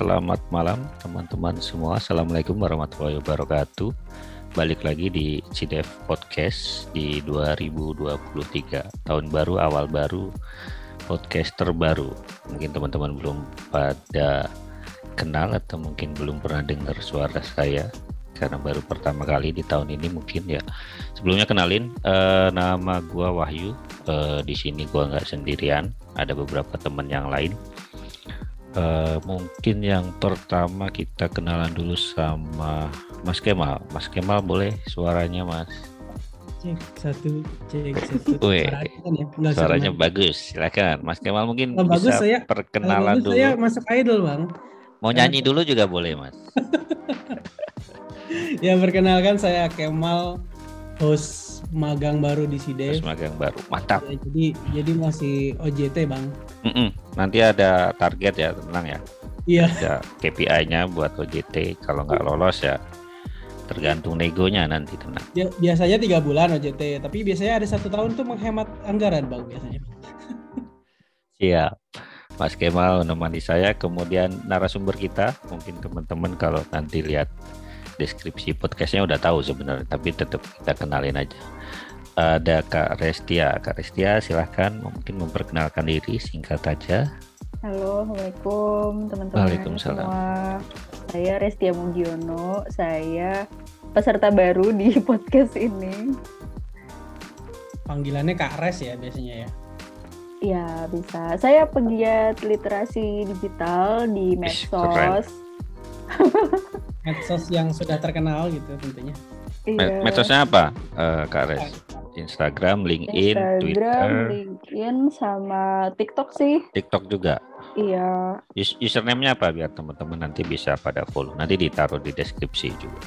selamat malam teman-teman semua. Assalamualaikum warahmatullahi wabarakatuh. Balik lagi di CDF Podcast di 2023 tahun baru awal baru podcast terbaru. Mungkin teman-teman belum pada kenal atau mungkin belum pernah dengar suara saya karena baru pertama kali di tahun ini mungkin ya. Sebelumnya kenalin uh, nama gua Wahyu. Uh, di sini gua nggak sendirian, ada beberapa teman yang lain Uh, mungkin yang pertama kita kenalan dulu sama Mas Kemal. Mas Kemal boleh suaranya Mas? Cek satu, cek satu. Wih, ya? suaranya bagus. Silakan, Mas Kemal mungkin oh, bisa bagus, saya, perkenalan bagus, dulu. Saya masuk idol bang. Mau nyanyi dulu juga boleh Mas. ya perkenalkan saya Kemal, host magang baru di Sidev. Host magang baru, mantap. Ya, jadi jadi masih OJT bang. Mm -mm. Nanti ada target ya, tenang ya. Iya. Ada KPI-nya buat OJT. Kalau nggak lolos ya tergantung negonya nanti tenang. Ya, biasanya tiga bulan OJT, tapi biasanya ada satu tahun tuh menghemat anggaran bang biasanya. Siap. Mas Kemal menemani saya, kemudian narasumber kita, mungkin teman-teman kalau nanti lihat deskripsi podcastnya udah tahu sebenarnya, tapi tetap kita kenalin aja ada Kak Restia. Kak Restia silahkan mungkin memperkenalkan diri singkat saja. Halo, Assalamualaikum teman-teman Waalaikumsalam. semua. Saya Restia Mugiono, saya peserta baru di podcast ini. Panggilannya Kak Res ya biasanya ya? Ya, bisa. Saya pegiat literasi digital di medsos. Medsos yang sudah terkenal gitu tentunya. Iya. Medsosnya apa, uh, Kak Res? Instagram, LinkedIn, Instagram, Twitter, LinkedIn, sama TikTok sih. TikTok juga. Iya. Us username-nya apa biar teman-teman nanti bisa pada follow. Nanti ditaruh di deskripsi juga.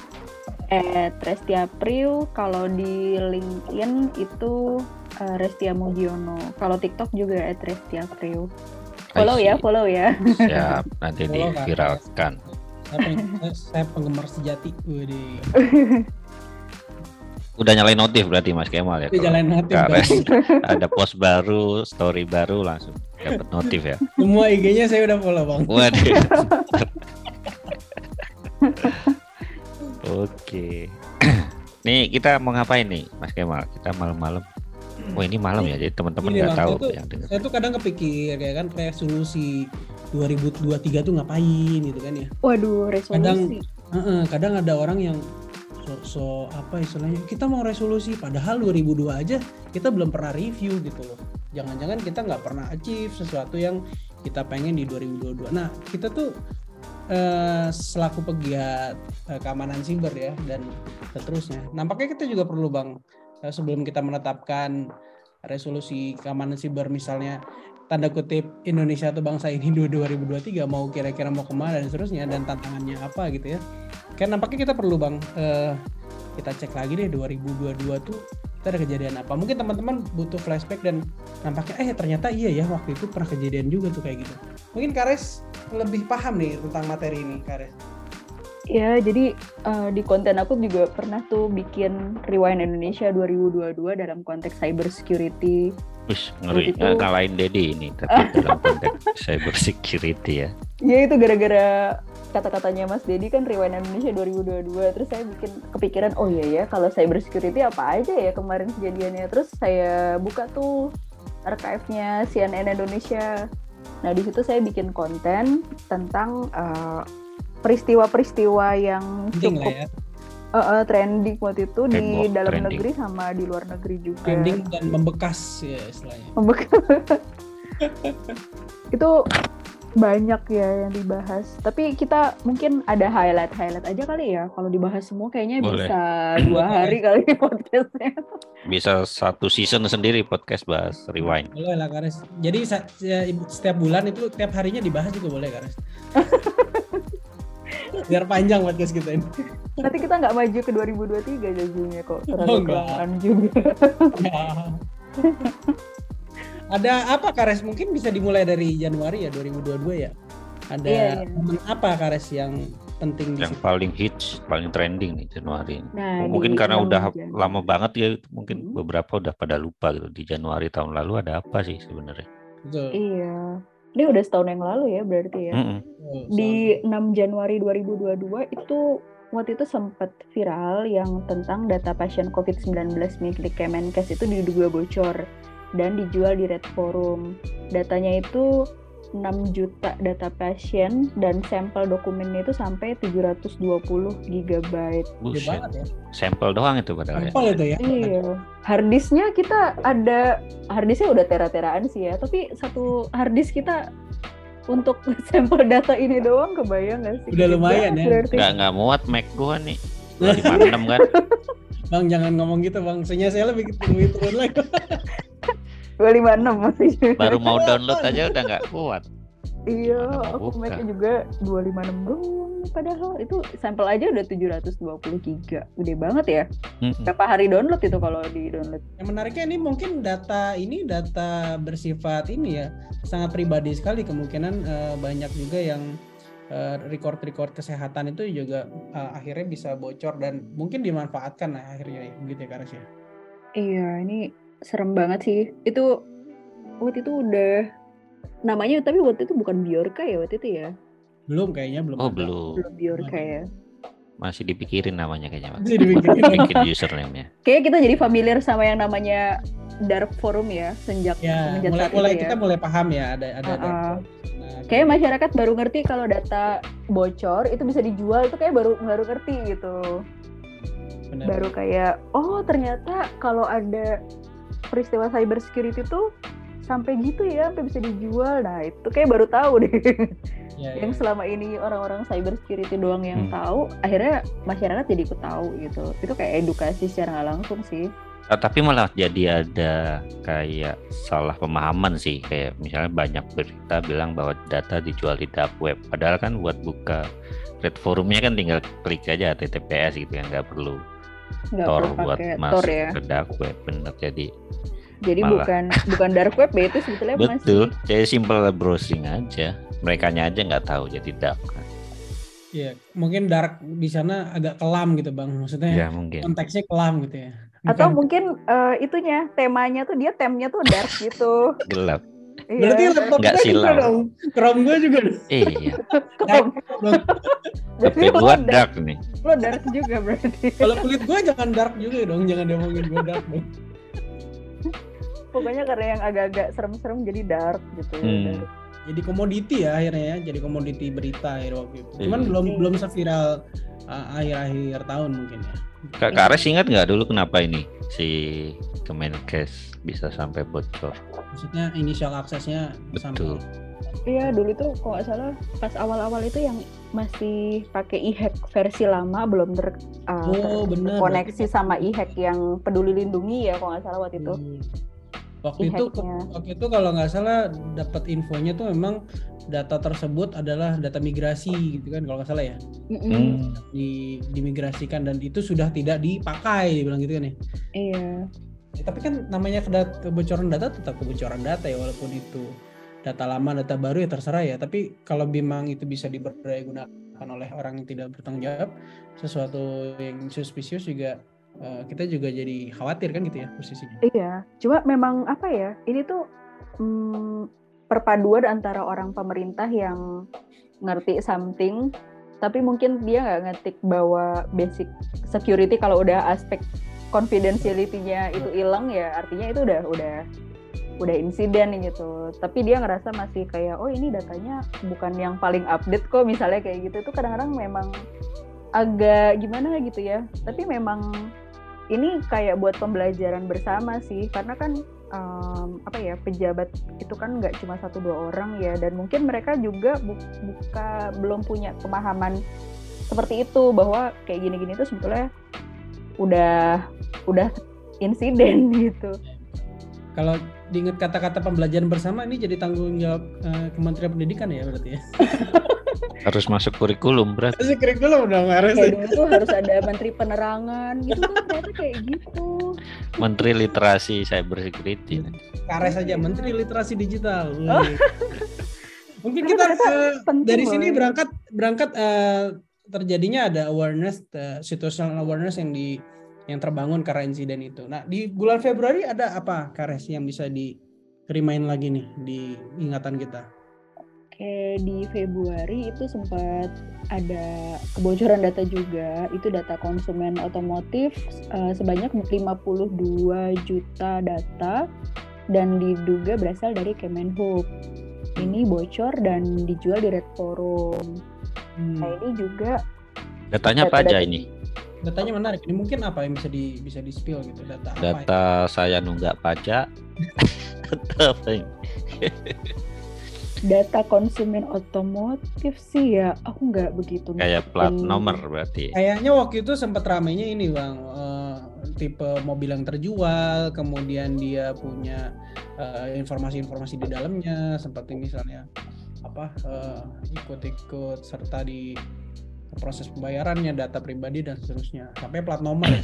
At Restia Priu, kalau di LinkedIn itu uh, Restia Mugiono. Kalau TikTok juga at Restia Priu. Follow ya, follow ya. Siap, nanti diviralkan. Saya, saya penggemar sejati. Waduh. Udah nyalain notif berarti Mas Kemal ya. Udah nyalain notif. ada post baru, story baru langsung dapat notif ya. Semua IG-nya saya udah follow bang. Waduh. Oke. Nih kita mau ngapain nih Mas Kemal? Kita malam-malam. Oh ini malam ya, jadi teman-teman nggak tahu tuh, yang dengar. Saya tuh kadang kepikir kayak kan resolusi 2023 tuh ngapain gitu kan ya. Waduh, resolusi. Kadang, uh -uh, kadang ada orang yang so, so apa istilahnya kita mau resolusi padahal 2002 aja kita belum pernah review gitu loh jangan-jangan kita nggak pernah achieve sesuatu yang kita pengen di 2022 nah kita tuh uh, selaku pegiat uh, keamanan siber ya dan seterusnya nampaknya kita juga perlu bang uh, sebelum kita menetapkan resolusi keamanan siber misalnya tanda kutip Indonesia atau bangsa ini 2023 mau kira-kira mau ke mana dan seterusnya dan tantangannya apa gitu ya. Kan nampaknya kita perlu bang uh, kita cek lagi deh 2022 tuh kita ada kejadian apa. Mungkin teman-teman butuh flashback dan nampaknya eh ternyata iya ya waktu itu pernah kejadian juga tuh kayak gitu. Mungkin Kares lebih paham nih tentang materi ini Kares. Ya, jadi uh, di konten aku juga pernah tuh bikin Rewind Indonesia 2022 dalam konteks cyber security. Wih, ngeri. Itu... Nah, kalahin Dedi ini, tapi dalam konteks cyber security ya. Ya, itu gara-gara kata-katanya Mas Dedi kan Rewind Indonesia 2022. Terus saya bikin kepikiran, oh iya ya, kalau cyber security apa aja ya kemarin kejadiannya. Terus saya buka tuh archive-nya CNN Indonesia. Nah, di situ saya bikin konten tentang uh, peristiwa-peristiwa yang cukup ya. Uh, uh, trending waktu itu di dalam trending. negeri sama di luar negeri juga. trending dan membekas ya istilahnya Membekas. itu banyak ya yang dibahas. Tapi kita mungkin ada highlight-highlight aja kali ya. Kalau dibahas semua kayaknya Boleh. bisa dua hari kali podcastnya. Bisa satu season sendiri podcast bahas rewind. boleh lah Kares jadi ya, setiap bulan itu tiap harinya dibahas juga boleh Kares biar panjang podcast kita ini Nanti kita nggak maju ke 2023 jadinya kok. Oh, enggak. juga. ada apa Kares mungkin bisa dimulai dari Januari ya 2022 ya ada Iya, iya. momen apa Kares yang penting di Yang situ paling hits, paling trending nih Januari. ini. Nah, mungkin di karena udah lama banget ya, mungkin Hmm. beberapa udah pada lupa gitu. Di Januari tahun lalu ada apa sih sebenarnya? Betul. Iya. Ini udah setahun yang lalu ya berarti ya. Mm-mm. Oh, Di 6 Januari 2022 itu waktu itu sempat viral yang tentang data pasien COVID-19 milik Kemenkes itu diduga bocor dan dijual di Red Forum. Datanya itu 6 juta data pasien dan sampel dokumennya itu sampai 720 GB. Gede banget ya. Sampel doang itu padahal ya. Sampel itu ya. Iya. Harddisknya kita ada harddisknya udah tera-teraan sih ya, tapi satu harddisk kita untuk sampel data ini doang kebayang nggak sih? Udah lumayan ya. Berarti. Nggak nggak muat Mac gua nih. 256 kan. Bang jangan ngomong gitu bang. Soalnya saya lebih lebih turun lagi. 256 masih. Baru mau download aja udah nggak kuat. Iya, aku? Mac juga 256 doang. Padahal itu sampel aja udah 720 giga. Gede banget ya. Berapa hari download itu kalau di download? Yang menariknya ini mungkin data ini data bersifat ini ya sangat pribadi sekali kemungkinan eh, banyak juga yang eh, record-record kesehatan itu juga eh, akhirnya bisa bocor dan mungkin dimanfaatkan lah akhirnya ya, begitu ya Karas ya. Iya, ini serem banget sih. Itu waktu itu udah namanya tapi waktu itu bukan Bjorka ya waktu itu ya. Belum kayaknya belum. Oh ada. belum. Belum Bjorka ya. Masih dipikirin namanya kayaknya. Masih dipikirin. Bikin username-nya. Kayaknya kita jadi familiar sama yang namanya dark forum ya sejak ya, mulai saat mulai itu ya. kita mulai paham ya ada ada dark Nah, Kayak masyarakat baru ngerti kalau data bocor itu bisa dijual itu kayak baru baru ngerti gitu. benar. Baru kayak oh ternyata kalau ada peristiwa cyber security tuh sampai gitu ya sampai bisa dijual. Nah, itu kayak baru tahu deh. Ya, yang ya. selama ini orang-orang cyber security doang yang Hmm. tahu, akhirnya masyarakat jadi ikut tahu gitu. Itu kayak edukasi secara nggak langsung sih. Ah, tapi malah jadi ada kayak salah pemahaman sih kayak misalnya banyak berita bilang bahwa data dijual di dark web padahal kan buat buka red forumnya kan tinggal klik aja https gitu kan nggak perlu Nggak tor perlu buat masuk Tor ya. ke dark web bener jadi Jadi malah. bukan bukan dark web ya itu sebetulnya betul masih jadi simple browsing aja mereka aja nggak tahu jadi dark. Iya, mungkin dark di sana agak kelam gitu bang. Maksudnya ya mungkin konteksnya kelam gitu ya. atau Bukan- mungkin eh, itunya temanya tuh dia temnya tuh dark gitu. gelap berarti Iya. laptop Nggak gue juga silau. dong. Chrome gue juga iya dong. Berarti tapi gua dark, nih lo dark juga berarti. Kalau kulit gue jangan dark juga dong, jangan diomongin gue dark dong. Pokoknya karena yang agak-agak serem-serem jadi dark gitu. Hmm. dark. Jadi komoditi ya akhirnya ya, jadi komoditi berita ya waktu itu. Cuman Iya. belum belum seviral uh, akhir-akhir tahun mungkin ya. Kak Kares ingat nggak dulu kenapa ini si Kemenkes bisa sampai bocor Maksudnya initial aksesnya betul sampai Iya dulu tuh kalau nggak salah pas awal-awal itu yang masih pakai e-hack versi lama belum ter, uh, Oh, bener. koneksi sama e-hack yang peduli lindungi ya kalau nggak salah waktu itu. Hmm. Waktu itu waktu itu kalau nggak salah dapat infonya tuh memang data tersebut adalah data migrasi gitu kan kalau nggak salah ya. Hmm. Di dimigrasikan dan itu sudah tidak dipakai dibilang gitu kan ya. Iya. Ya, tapi kan namanya kebocoran data tetap kebocoran data ya walaupun itu data lama data baru ya terserah ya tapi kalau memang itu bisa diperdayagunakan oleh orang yang tidak bertanggung jawab sesuatu yang suspicious juga eh, kita juga jadi khawatir kan gitu ya posisinya Iya. Cuma memang apa ya? Ini tuh mm, perpaduan antara orang pemerintah yang ngerti something tapi mungkin dia nggak ngetik bahwa basic security kalau udah aspek confidentiality-nya itu hilang ya artinya itu udah udah udah insiden gitu tapi dia ngerasa masih kayak oh ini datanya bukan yang paling update kok misalnya kayak gitu itu kadang-kadang memang agak gimana gitu ya tapi memang ini kayak buat pembelajaran bersama sih karena kan em, apa ya pejabat itu kan nggak cuma satu dua orang ya dan mungkin mereka juga bu- buka belum punya pemahaman seperti itu bahwa kayak gini-gini tuh sebetulnya udah udah insiden gitu. Kalau diingat kata-kata pembelajaran bersama ini jadi tanggung jawab eh, Kementerian Pendidikan ya berarti ya? Harus masuk kurikulum berarti Masih kurikulum dong harus. Kayak dulu tuh harus ada menteri penerangan gitu kan ternyata kayak gitu. Menteri Literasi Cyber Security kares saja Menteri Literasi Digital. Oh. Mungkin kita penting dari sini berangkat berangkat eh, terjadinya ada awareness eh, situational awareness yang di yang terbangun karena insiden itu. Nah di bulan Februari ada apa Kares yang bisa di remind lagi nih di ingatan kita? kayak di Februari itu sempat ada kebocoran data juga. Itu data konsumen otomotif uh, sebanyak 52 juta data dan diduga berasal dari Kemenhub. Ini bocor dan dijual di Red Forum. Hmm. Nah ini juga datanya data, apa aja ini? Datanya menarik. Ini mungkin apa yang bisa di bisa di spill gitu data. Data apa ya? saya nunggak pajak. data apa ini? data konsumen otomotif sih ya aku nggak begitu kayak plat nomor berarti kayaknya waktu itu sempat ramainya ini bang uh, tipe mobil yang terjual kemudian dia punya eh, informasi-informasi uh, di dalamnya seperti misalnya apa ikut ikut-ikut serta di proses pembayarannya data pribadi dan seterusnya sampai plat nomor ya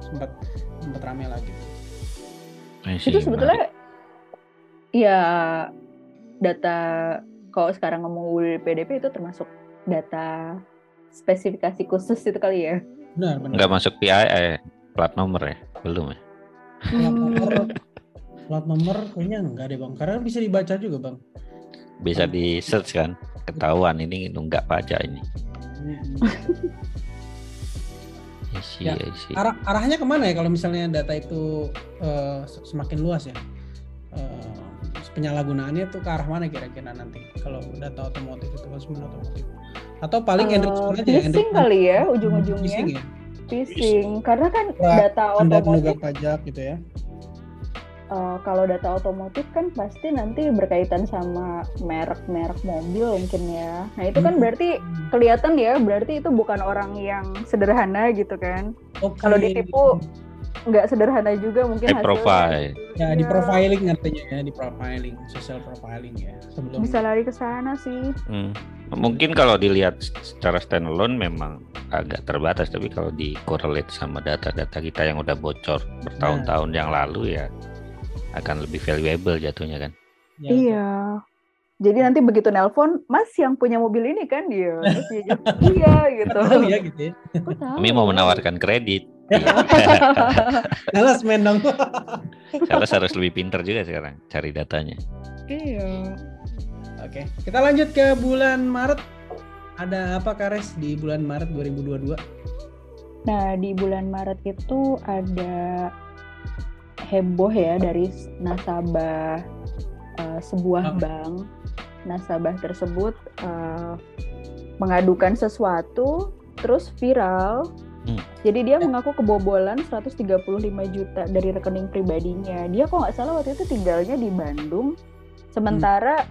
sempat sempat ramai lagi itu sebetulnya ya data kalau sekarang ngomong PDP itu termasuk data spesifikasi khusus itu kali ya? Benar, benar. Nggak masuk PII, eh, plat nomor ya? Belum ya? Plat nomor, plat nomor kayaknya enggak deh bang, karena bisa dibaca juga bang. Bisa di search kan, ketahuan ini nunggak pajak ini. isi, ya, isi. Arah, arahnya ke mana ya kalau misalnya data itu uh, semakin luas ya? Uh, penyalahgunaannya tuh ke arah mana kira-kira nanti kalau data otomotif itu konsumen otomotif atau paling uh, enrichment aja phishing ya, kali ya ujung-ujungnya phishing ya phishing karena kan data otomotif pajak gitu ya uh, kalau data otomotif kan pasti nanti berkaitan sama merek-merek mobil mungkin ya. Nah itu kan hmm. berarti kelihatan ya, berarti itu bukan orang yang sederhana gitu kan. Okay. Kalau ditipu nggak sederhana juga mungkin hasilnya. profile. Ya, di iya. profiling artinya ya, di profiling, social profiling ya. Sebelum bisa lari ke sana sih. Hmm. Mungkin kalau dilihat secara standalone memang agak terbatas, tapi kalau di correlate sama data-data kita yang udah bocor bertahun-tahun nah. yang lalu ya akan lebih valuable jatuhnya kan. Ya, iya. Jadi nanti begitu nelpon, Mas yang punya mobil ini kan dia, iya gitu. Tahu ya gitu ya. Kami mau menawarkan kredit. Sales men dong. Sales harus lebih pinter juga sekarang cari datanya. Iya. Oke, kita lanjut ke bulan Maret. Ada apa Kares di bulan Maret 2022? Nah, di bulan Maret itu ada heboh ya dari nasabah uh, sebuah bank nasabah tersebut uh, mengadukan sesuatu terus viral. Hmm. Jadi dia mengaku kebobolan 135 juta dari rekening pribadinya. Dia kok nggak salah waktu itu tinggalnya di Bandung. Sementara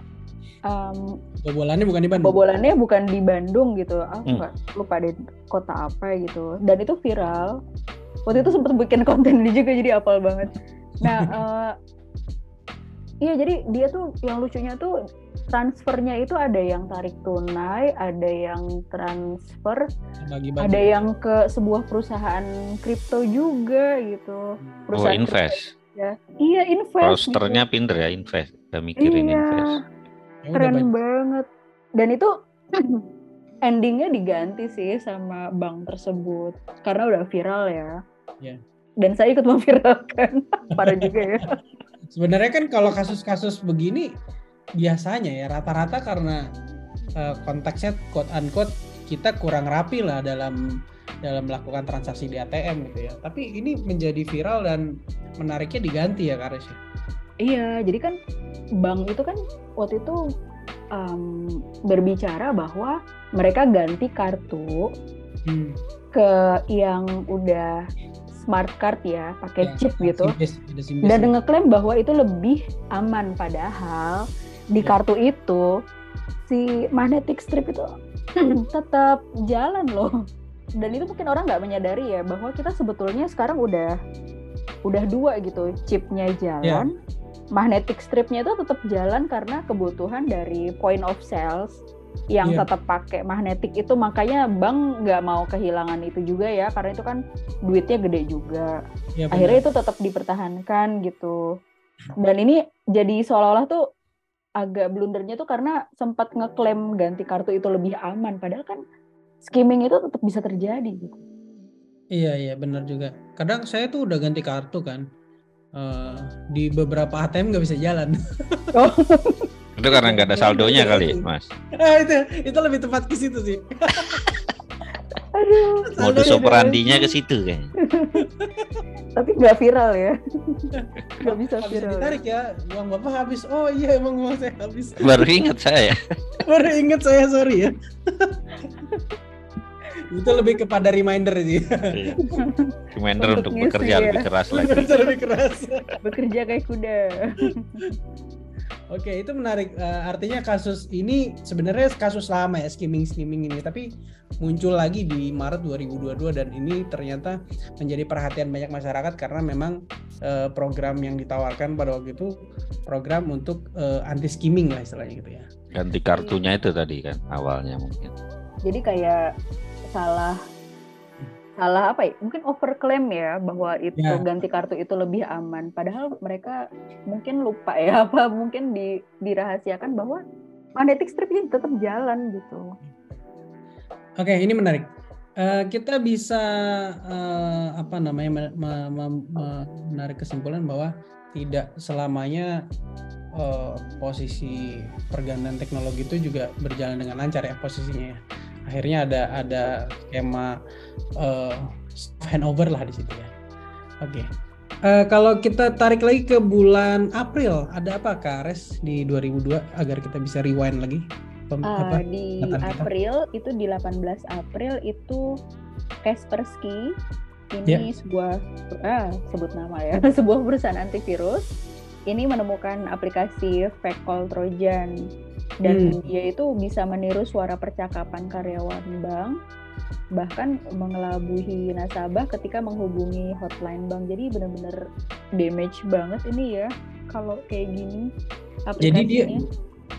um, bobolannya bukan di Bandung. Bobolannya bukan di Bandung gitu. Aku nggak hmm. lupa deh kota apa gitu. Dan itu viral. Waktu itu sempat bikin konten juga jadi apal banget. Nah, uh, iya jadi dia tuh yang lucunya tuh transfernya itu ada yang tarik tunai, ada yang transfer, Bagi -bagi. ada yang ke sebuah perusahaan kripto juga gitu. Hmm. Perusahaan oh invest. Ya. Iya invest. Rosternya gitu. pinter ya invest, udah mikirin iya. invest. Ya, Keren banget. Dan itu endingnya diganti sih sama bank tersebut karena udah viral ya. Yeah. Dan saya ikut memviralkan, parah juga ya. Sebenarnya kan kalau kasus-kasus begini biasanya ya rata-rata karena uh, konteksnya quote unquote kita kurang rapi lah dalam dalam melakukan transaksi di ATM gitu ya. Tapi ini menjadi viral dan menariknya diganti ya Karis ya. Iya, jadi kan bank itu kan waktu itu um, berbicara bahwa mereka ganti kartu hmm. ke yang udah smart card ya, pakai ya, chip gitu. Simbis, simbis dan ya. ngeklaim bahwa itu lebih aman padahal di iya. kartu itu si magnetic strip itu tetap jalan loh dan itu mungkin orang nggak menyadari ya bahwa kita sebetulnya sekarang udah udah dua gitu chipnya jalan yeah. magnetic stripnya itu tetap jalan karena kebutuhan dari point of sales yang yeah. tetap pakai magnetik itu makanya bank nggak mau kehilangan itu juga ya karena itu kan duitnya gede juga yeah, akhirnya itu tetap dipertahankan gitu dan ini jadi seolah-olah tuh agak blundernya tuh karena sempat ngeklaim ganti kartu itu lebih aman padahal kan skimming itu tetap bisa terjadi gitu. Iya iya benar juga. Kadang saya tuh udah ganti kartu kan uh, di beberapa ATM nggak bisa jalan. Oh. Itu karena nggak ada saldonya kali, Mas. Ah, itu itu lebih tepat ke situ sih. Aduh. Modus operandinya ke situ kayaknya. Tapi nggak viral ya. Nggak bisa Habis viral. ditarik ya, uang bapak habis. Oh iya emang uang saya habis. Baru ingat saya. Baru inget saya sorry ya. itu lebih kepada reminder sih. Iya. Reminder Untuk untuk bekerja ya. lebih keras lagi. Bekerja lebih keras. Bekerja kayak kuda. Oke, itu menarik. Eh, artinya kasus ini sebenarnya kasus lama ya skimming skimming ini, tapi muncul lagi di Maret 2022 dan ini ternyata menjadi perhatian banyak masyarakat karena memang eh, program yang ditawarkan pada waktu itu program untuk eh, anti skimming lah istilahnya gitu ya. Ganti kartunya itu tadi kan awalnya mungkin. Jadi kayak salah salah apa ya? Mungkin overclaim ya bahwa itu Ya. ganti kartu itu lebih aman. Padahal mereka mungkin lupa ya apa mungkin di dirahasiakan bahwa magnetic stripnya tetap jalan gitu. Oke, ini menarik. Eh, kita bisa eh, apa namanya me- me- me- me- menarik kesimpulan bahwa tidak selamanya eh, posisi pergantian teknologi itu juga berjalan dengan lancar ya posisinya ya. Akhirnya ada ada skema soft handover lah di situ ya. Oke. Eh, kalau kita tarik lagi ke bulan April, ada apa Kak Ares di 2002 agar kita bisa rewind lagi? Pem- Ah, apa? di ingatan kita? April itu di 18 April itu Kaspersky ini sebuah ah sebut nama ya sebuah perusahaan antivirus ini menemukan aplikasi fake call Trojan dan Hmm. dia itu bisa meniru suara percakapan karyawan bank bahkan mengelabuhi nasabah ketika menghubungi hotline bank jadi benar-benar damage banget ini ya kalau kayak gini Jadi dia-.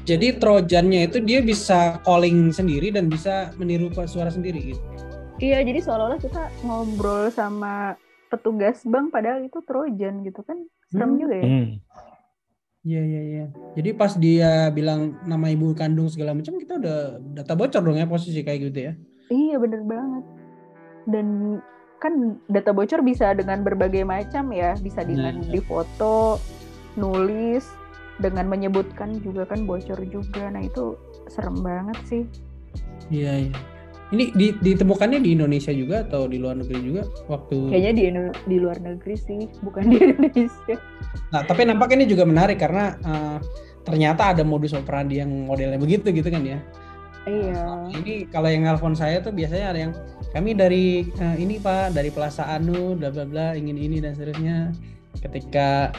Jadi trojannya itu dia bisa calling sendiri dan bisa meniru suara sendiri gitu. Iya, jadi seolah-olah kita ngobrol sama petugas bank padahal itu Trojan gitu kan. Serem Hmm. juga ya. Hmm. Iya iya iya. Jadi pas dia bilang nama ibu kandung segala macam kita udah data bocor dong ya posisi kayak gitu ya. Iya, bener banget. Dan kan data bocor bisa dengan berbagai macam ya, bisa dengan Nah. difoto, nulis, dengan menyebutkan juga kan bocor juga. Nah, itu serem banget sih. Iya iya. Ini di- ditemukannya di Indonesia juga atau di luar negeri juga waktu Kayaknya di di luar negeri sih, bukan di Indonesia. Nah, tapi nampaknya ini juga menarik karena eh, ternyata ada modus operandi yang modelnya begitu gitu kan ya. Iya. Ini kalau yang nelpon saya tuh biasanya ada yang kami dari eh, ini Pak, dari Plaza Anu, bla bla bla, ingin ini dan seterusnya. Ketika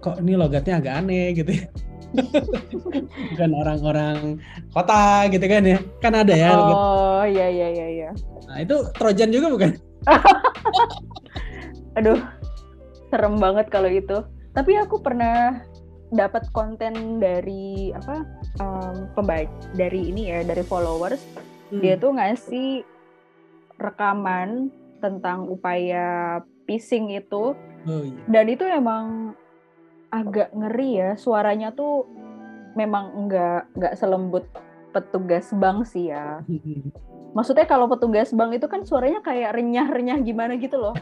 kok ini logatnya agak aneh gitu ya. Bukan orang-orang kota gitu kan ya. Kan ada ya. logat. Oh, iya iya iya iya. Nah, itu Trojan juga bukan? Aduh, serem banget kalau itu. Tapi aku pernah dapat konten dari apa um, pembaca dari ini ya dari followers. Hmm. Dia tuh ngasih rekaman tentang upaya phishing itu Oh iya. dan itu emang agak ngeri ya. Suaranya tuh memang nggak nggak selembut petugas bank sih ya. Maksudnya kalau petugas bank itu kan suaranya kayak renyah-renyah gimana gitu loh.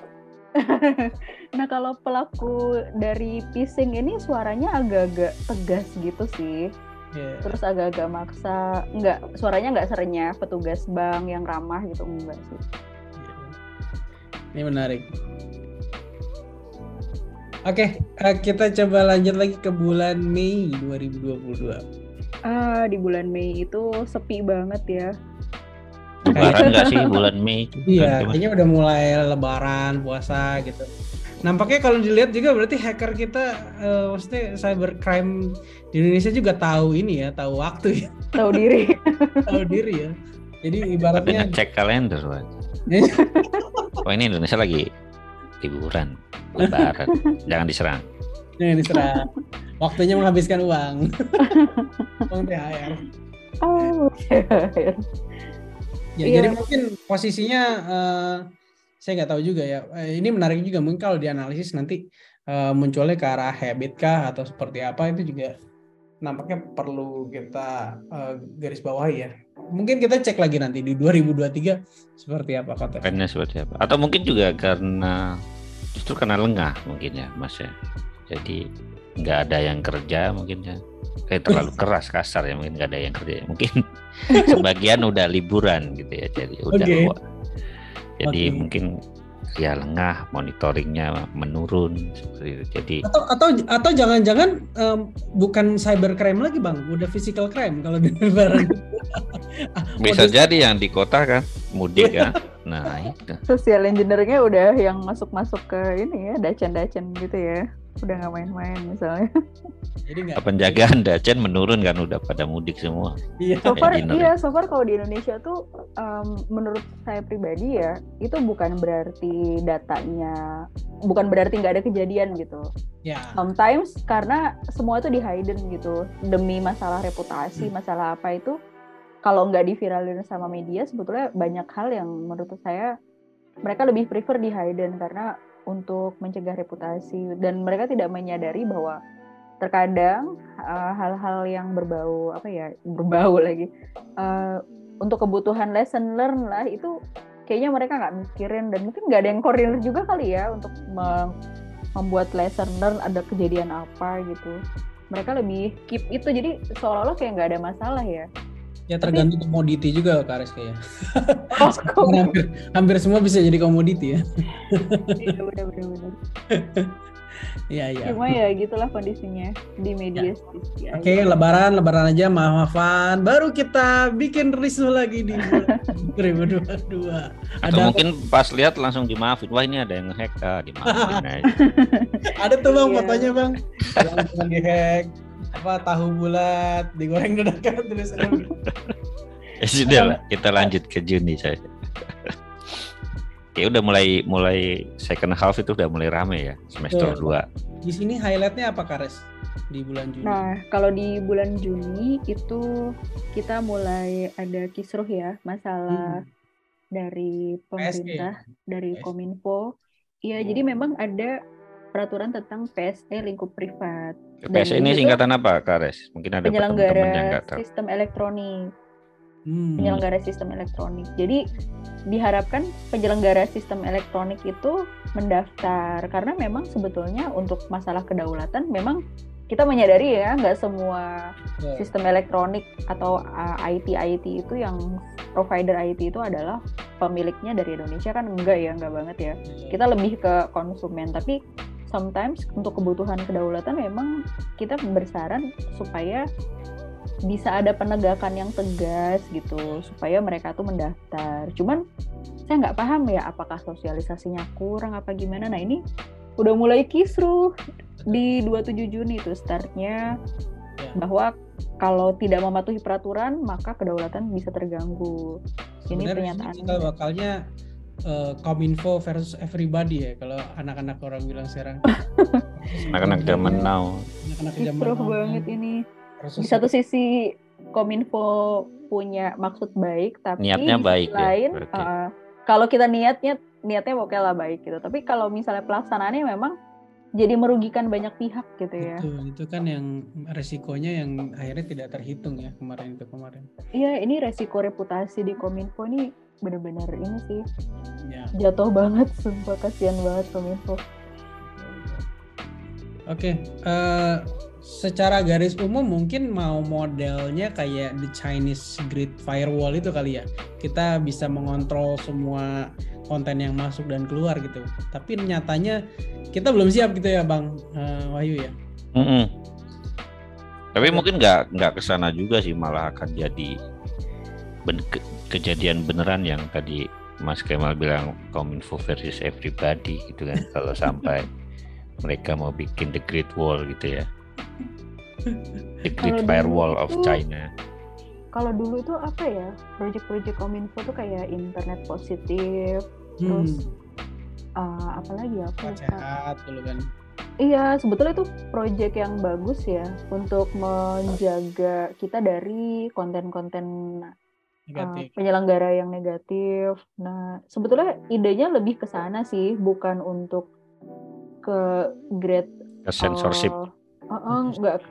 nah kalau pelaku dari phishing ini suaranya agak-agak tegas gitu sih. Iya. Terus agak-agak maksa. Enggak, suaranya nggak serenyah petugas bank yang ramah gitu enggak sih. Ini menarik. Oke, eh, kita coba lanjut lagi ke bulan Mei 2022. Ah, di bulan Mei itu sepi banget ya. Lebaran nggak sih bulan Mei? itu? Iya, Kan, Mas? kayaknya udah mulai lebaran, puasa gitu. Nampaknya kalau dilihat juga berarti hacker kita eh, maksudnya cybercrime di Indonesia juga tahu ini ya, tahu waktu ya, Tahu diri. tahu diri ya. Jadi Tapi ibaratnya ngecek kalender, Pak. Oh ini Indonesia lagi liburan, lebaran. Jangan diserang. jangan diserang. Waktunya menghabiskan uang. uang THR. Oh, Ya, Iya. jadi mungkin posisinya eh, saya nggak tahu juga ya. Eh, ini menarik juga mungkin kalau dianalisis nanti eh, munculnya ke arah habit kah atau seperti apa itu juga nampaknya perlu kita eh, garis bawahi ya. Mungkin kita cek lagi nanti di 2023 seperti apa kota. Trennya seperti apa? Atau mungkin juga karena justru karena lengah mungkin ya, Mas ya. Jadi nggak ada yang kerja mungkin ya. Kayak terlalu keras kasar ya mungkin nggak ada yang kerja. Mungkin sebagian udah liburan gitu ya. Jadi udah Oke. wa- Jadi Oke. mungkin ya lengah monitoringnya menurun seperti itu. Jadi Atau atau atau jangan-jangan em, bukan cybercrime lagi bang, udah physical crime kalau di lebaran. Bisa jadi yang di kota kan mudik kan. Nah itu. Social engineeringnya udah yang masuk-masuk ke ini ya, dacen-dacen gitu ya. Udah nggak main-main misalnya. Jadi nggak. penjagaan dacen menurun kan udah pada mudik semua. Iya. So far, iya, so far kalau di Indonesia tuh em, menurut saya pribadi ya, itu bukan berarti datanya, bukan berarti nggak ada kejadian gitu. Ya. Sometimes karena semua itu di hidden gitu, demi masalah reputasi, masalah apa itu, kalau nggak diviralin sama media, sebetulnya banyak hal yang menurut saya mereka lebih prefer di hidden karena untuk mencegah reputasi. Dan mereka tidak menyadari bahwa terkadang uh, hal-hal yang berbau apa ya berbau lagi uh, untuk kebutuhan lesson learn lah itu kayaknya mereka nggak mikirin. Dan mungkin nggak ada yang koordinir juga kali ya untuk membuat lesson learn ada kejadian apa gitu. Mereka lebih keep itu. Jadi seolah-olah kayak nggak ada masalah ya Ya tergantung komoditi juga Kak Reska ya. oh hampir, hampir semua bisa jadi komoditi ya. iya benar-benar Iya iya. cuma ya gitulah kondisinya di media sosial Oke, lebaran, lebaran aja maaf-maafan. Baru kita bikin risu lagi di bulan 2022. Atau Ada mungkin pas lihat langsung dimaafin. Wah ini ada yang ngehack ah, dimaafin aja. ada tuh Bang Iya. fotonya Bang. Yang dihack apa tahu bulat digoreng dadakan tulisannya. Ya sudah lah, kita lanjut ke Juni saya. Ya udah mulai mulai second half itu udah mulai rame ya semester Betul. 2. Di sini highlightnya apa Kares di bulan Juni? Nah, kalau di bulan Juni itu kita mulai ada kisruh ya, masalah dari pemerintah, dari PSE. Kominfo. Iya, Hmm. jadi memang ada peraturan tentang PSE lingkup privat. PS ini singkatan apa Kares? Mungkin ada teman-teman yang penyelenggara nggak tahu. sistem elektronik, Hmm. penyelenggara sistem elektronik. Jadi diharapkan penyelenggara sistem elektronik itu mendaftar karena memang sebetulnya untuk masalah kedaulatan memang kita menyadari ya nggak semua Betul. sistem elektronik atau uh, IT IT itu yang provider IT itu adalah pemiliknya dari Indonesia kan enggak ya enggak banget ya kita lebih ke konsumen tapi sometimes untuk kebutuhan kedaulatan memang kita bersaran supaya bisa ada penegakan yang tegas gitu supaya mereka tuh mendaftar. Cuman saya nggak paham ya apakah sosialisasinya kurang apa gimana. Nah ini udah mulai kisruh di 27 Juni itu startnya Ya. bahwa kalau tidak mematuhi peraturan maka kedaulatan bisa terganggu. Ini Sebenarnya pernyataan cikal bakalnya eh, Kominfo versus everybody ya kalau anak-anak orang bilang sekarang. Anak-anak zaman now. Anak-anak zaman now banget ini versus di satu sisi Kominfo punya maksud baik tapi Niatnya di sisi baik ya, lain berarti. uh, kalau kita niatnya niatnya oke lah baik gitu tapi kalau misalnya pelaksanaannya memang jadi merugikan banyak pihak gitu ya Betul, itu kan yang resikonya yang akhirnya tidak terhitung ya kemarin itu kemarin. iya ini resiko reputasi di Kominfo ini bener-bener ini sih Ya. jatuh banget sumpah kasihan banget Kominfo Oke, eh, secara garis umum mungkin mau modelnya kayak the Chinese Great Firewall itu kali ya. Kita bisa mengontrol semua konten yang masuk dan keluar gitu. Tapi nyatanya kita belum siap gitu ya, Bang eh, Wahyu ya. Mm-mm. Tapi mungkin nggak nggak ke sana juga sih malah akan jadi ben- ke- kejadian beneran yang tadi Mas Kemal bilang Kominfo versus everybody gitu kan kalau sampai mereka mau bikin the Great Wall gitu ya. The Great Kalau dulu Firewall of itu- China. kalau dulu itu apa ya project-project Kominfo tuh kayak internet positif terus Hmm, uh, apa lagi ya lupa. sehat dulu kan. Iya, sebetulnya itu project yang bagus ya untuk menjaga kita dari konten-konten uh, Negatif. penyelenggara yang negatif. Nah, sebetulnya idenya lebih ke sana sih, bukan untuk ke grade Ke censorship. uh, uh, uh, enggak.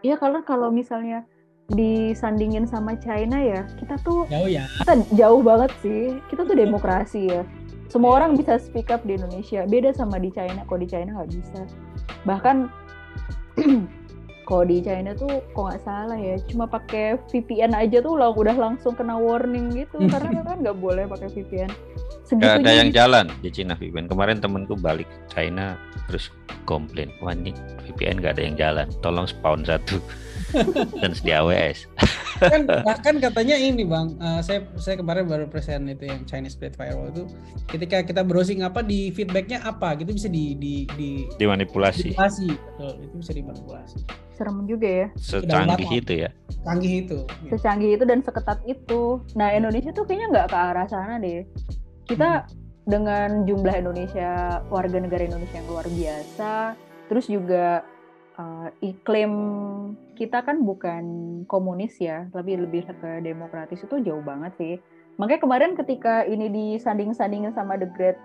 Iya, karena kalau misalnya disandingin sama China ya, kita tuh Jauh ya. kita jauh banget sih. Kita tuh demokrasi ya. semua Iya. orang bisa speak up di Indonesia beda sama di China kok di China nggak bisa bahkan kalau di China tuh kok nggak salah ya cuma pakai VPN aja tuh lah udah langsung kena warning gitu karena kan nggak boleh pakai VPN Gak ada yang gitu. jalan di Cina VPN. Kemarin temenku balik China terus komplain, wah ini VPN gak ada yang jalan. Tolong spawn satu dan sedia AWS. kan bahkan katanya ini bang eh, saya saya kemarin baru present itu yang Chinese Blade Firewall itu ketika kita browsing apa di feedbacknya apa gitu bisa di di di Dimanipulasi. manipulasi betul itu bisa dimanipulasi serem juga ya Secanggih itu ya. canggih itu secanggih itu dan seketat itu. Nah Indonesia tuh kayaknya nggak ke arah sana deh. Kita dengan jumlah Indonesia warga negara Indonesia yang luar biasa, terus juga uh, iklim kita kan bukan komunis ya, tapi lebih ke demokratis itu jauh banget sih. Makanya kemarin ketika ini disanding-sandingin sama The Great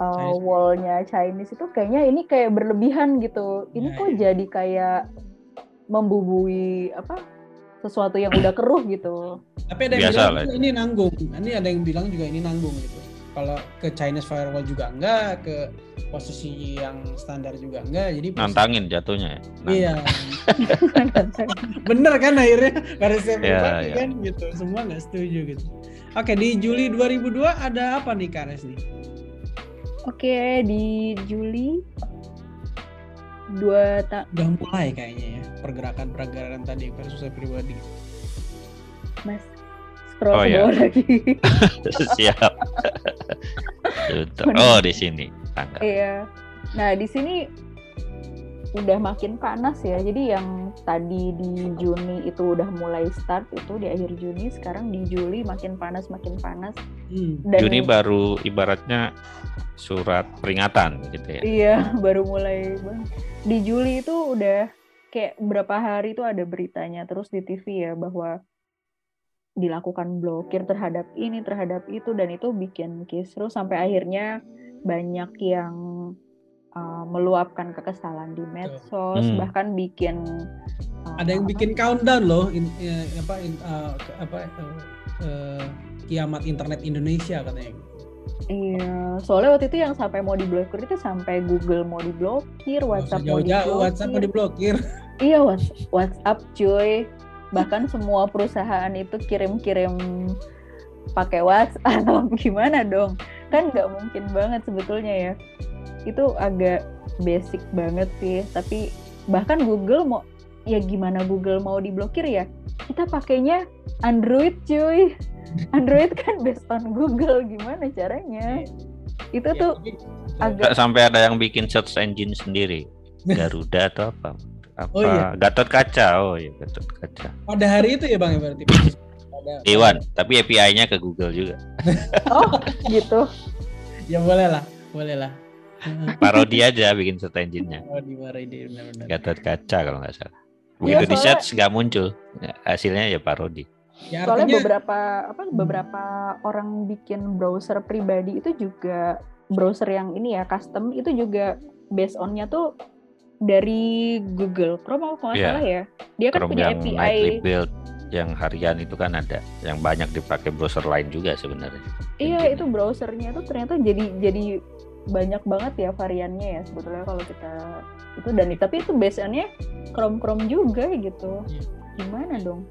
uh, Chinese. Wall-nya Chinese itu kayaknya ini kayak berlebihan gitu. Ini Ya, kok ya. jadi kayak membubui apa sesuatu yang udah keruh gitu. tapi ada yang Biasa bilang lah ini nanggung ini ada yang bilang juga ini nanggung gitu kalau ke Chinese Firewall juga enggak ke posisi yang standar juga enggak jadi posisi- Nantangin jatuhnya ya. Nantang. iya bener kan akhirnya karena saya pribadi iya. kan gitu semua nggak setuju gitu oke di Juli 2002 ada apa nih Kares nih Oke, di Juli dua tak udah mulai kayaknya ya pergerakan-pergerakan tadi versus saya pribadi Mas scroll Oh, ke iya. bawah lagi. Siap. Oh di sini. Tanggal. Iya. Nah, di sini udah makin panas ya. Jadi yang tadi di Juni itu udah mulai start itu di akhir Juni, sekarang di Juli makin panas makin panas. hmm. Dan Juni baru ibaratnya surat peringatan gitu ya. Iya, baru mulai. Di Juli itu udah kayak berapa hari itu ada beritanya terus di TV ya bahwa dilakukan blokir terhadap ini, terhadap itu dan itu bikin kisruh sampai akhirnya banyak yang uh, meluapkan kekesalan di medsos, Hmm. bahkan bikin uh, ada yang apa, bikin countdown loh in- eh, apa in- ke- apa eh, eh, kiamat internet Indonesia katanya Iya, soalnya waktu itu yang sampai mau diblokir itu sampai Google mau diblokir, WhatsApp mau diblokir. WhatsApp mau diblokir Iya Whats- WhatsApp cuy. Bahkan semua perusahaan itu kirim-kirim pakai WhatsApp gimana dong? Kan nggak mungkin banget sebetulnya ya. Itu agak basic banget sih. Tapi bahkan Google mau ya gimana Google mau diblokir ya? Kita pakainya Android cuy. Android kan based on Google gimana caranya? Itu Ya, tuh agak sampai ada yang bikin search engine sendiri. Garuda atau apa? Apa? Oh, iya. Gatot Kaca. Oh iya, Gatot Kaca. pada hari itu ya bang ya berarti pada, Iwan, tapi API-nya ke Google juga. oh gitu. ya boleh lah boleh lah Parodi aja bikin search engine-nya. dia benar-benar Gatot Kaca kalau nggak salah. Iya, Begitu di soalnya- search nggak muncul. Ya, Hasilnya ya parodi. ya Soalnya artinya beberapa apa beberapa orang bikin browser pribadi itu juga browser yang ini ya custom itu juga based on-nya tuh dari Google Chrome kalau nggak Iya. salah ya. Dia kan Chrome punya yang nightly API. build yang harian itu kan ada yang banyak dipakai browser lain juga sebenarnya. Iya, itu browsernya tuh ternyata jadi jadi banyak banget ya variannya ya sebetulnya kalau kita itu dan tapi itu based on-nya Chrome Chrome juga gitu. Iya. Gimana dong?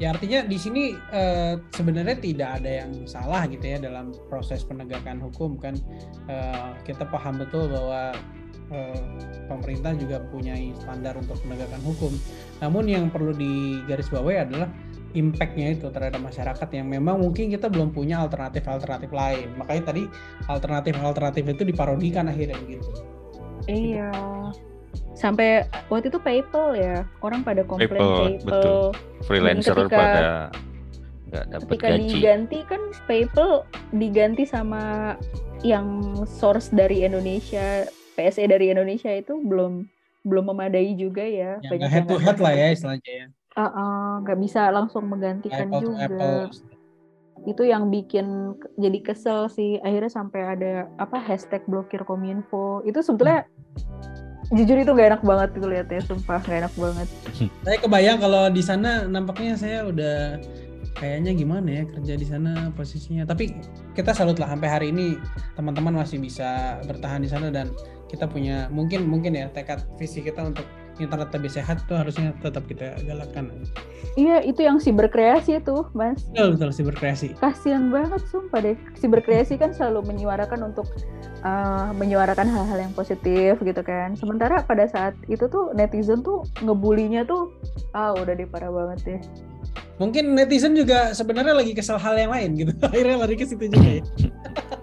ya artinya di sini eh, sebenarnya tidak ada yang salah gitu ya dalam proses penegakan hukum kan Eh, kita paham betul bahwa eh, pemerintah juga punya standar untuk penegakan hukum namun yang perlu digarisbawahi adalah impactnya itu terhadap masyarakat yang memang mungkin kita belum punya alternatif-alternatif lain makanya tadi alternatif-alternatif itu diparodikan akhirnya gitu Iya. Sampai waktu itu PayPal ya, orang pada komplain PayPal, PayPal. betul. Freelancer ketika- pada nggak dapat Ketika gaji. diganti kan PayPal diganti sama yang source dari Indonesia, PSE dari Indonesia itu belum belum memadai juga ya. yang Banyak head to head lah ya istilahnya ya Ah, ah, nggak bisa langsung menggantikan apple juga. apple Itu yang bikin jadi kesel sih. Akhirnya sampai ada apa hashtag blokir kominfo. Itu sebetulnya jujur itu gak enak banget tuh liatnya, sumpah gak enak banget. Saya kebayang kalau di sana nampaknya saya udah kayaknya gimana ya kerja di sana posisinya. Tapi kita salut lah sampai hari ini teman-teman masih bisa bertahan di sana dan kita punya mungkin mungkin ya tekad visi kita untuk internet lebih sehat tuh harusnya tetap kita galakkan. Iya, itu yang si berkreasi tuh, Mas. Betul betul si berkreasi. Kasian banget sumpah deh. Si berkreasi kan selalu menyuarakan untuk uh, menyuarakan hal-hal yang positif gitu kan. Sementara pada saat itu tuh netizen tuh ngebulinya tuh ah udah deh parah banget deh. Mungkin netizen juga sebenarnya lagi kesal hal yang lain gitu. Akhirnya lari ke situ juga ya.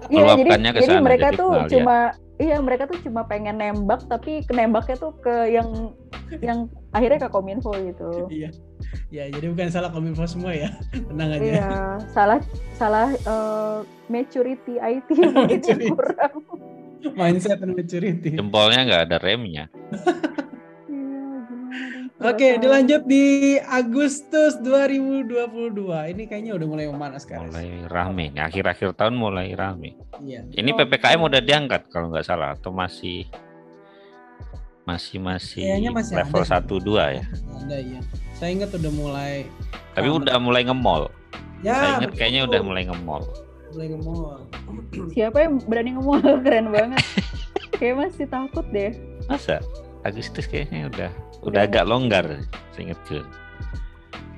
Iya, jadi, jadi sana, mereka jadi tuh ya. Iya mereka tuh cuma pengen nembak tapi nembaknya tuh ke yang yang akhirnya ke kominfo gitu. Iya. Ya, jadi bukan salah kominfo semua ya. Tenang aja. Iya, salah salah eh, maturity IT mungkin kurang. Mindset and maturity. Jempolnya nggak ada remnya. Oke, tahu. dilanjut di Agustus 2022. Ini kayaknya udah mulai memanas kan. Mulai rame. Nih, akhir-akhir tahun mulai rame. Iya. Ini Oh. PPKM udah diangkat kalau nggak salah atau masih masih masih Kayaknya masih level ada. 1 2 ya. Ada ya. Saya ingat udah mulai Tapi Rame. udah mulai nge-mall. ya Saya ingat kayaknya betul. udah mulai nge-mall. mulai nge-mall. Siapa yang berani ngomong keren banget. Kayak masih takut deh. Masa? Agustus kayaknya udah udah agak longgar saya ingat tuh.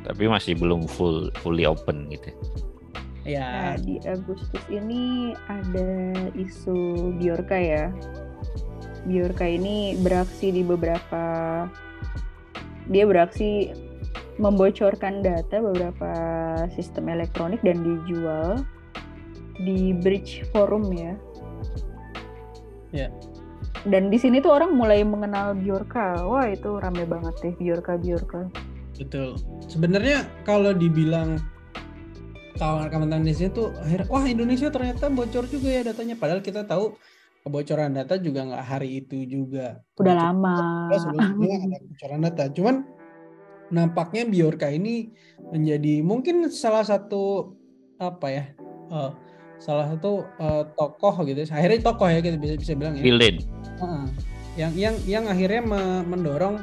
Tapi masih belum full fully open gitu. Ya, Nah, di Agustus ini ada isu Biorka ya. Biorka ini beraksi di beberapa dia beraksi membocorkan data beberapa sistem elektronik dan dijual di Bridge Forum ya. Ya. Dan di sini tuh orang mulai mengenal Biorka. Wah, itu rame banget deh Biorka Biorka. betul. Sebenarnya kalau dibilang kawan-kawan Indonesia tuh akhirnya wah Indonesia ternyata bocor juga ya datanya padahal kita tahu kebocoran data juga nggak hari itu juga. Udah Bocor- lama. Ya, sebelumnya ada kebocoran data. Cuman nampaknya Biorka ini menjadi mungkin salah satu apa ya? eh, salah satu eh, tokoh gitu. Akhirnya tokoh ya kita bisa bisa bilang ya. Heeh. yang yang yang akhirnya me- mendorong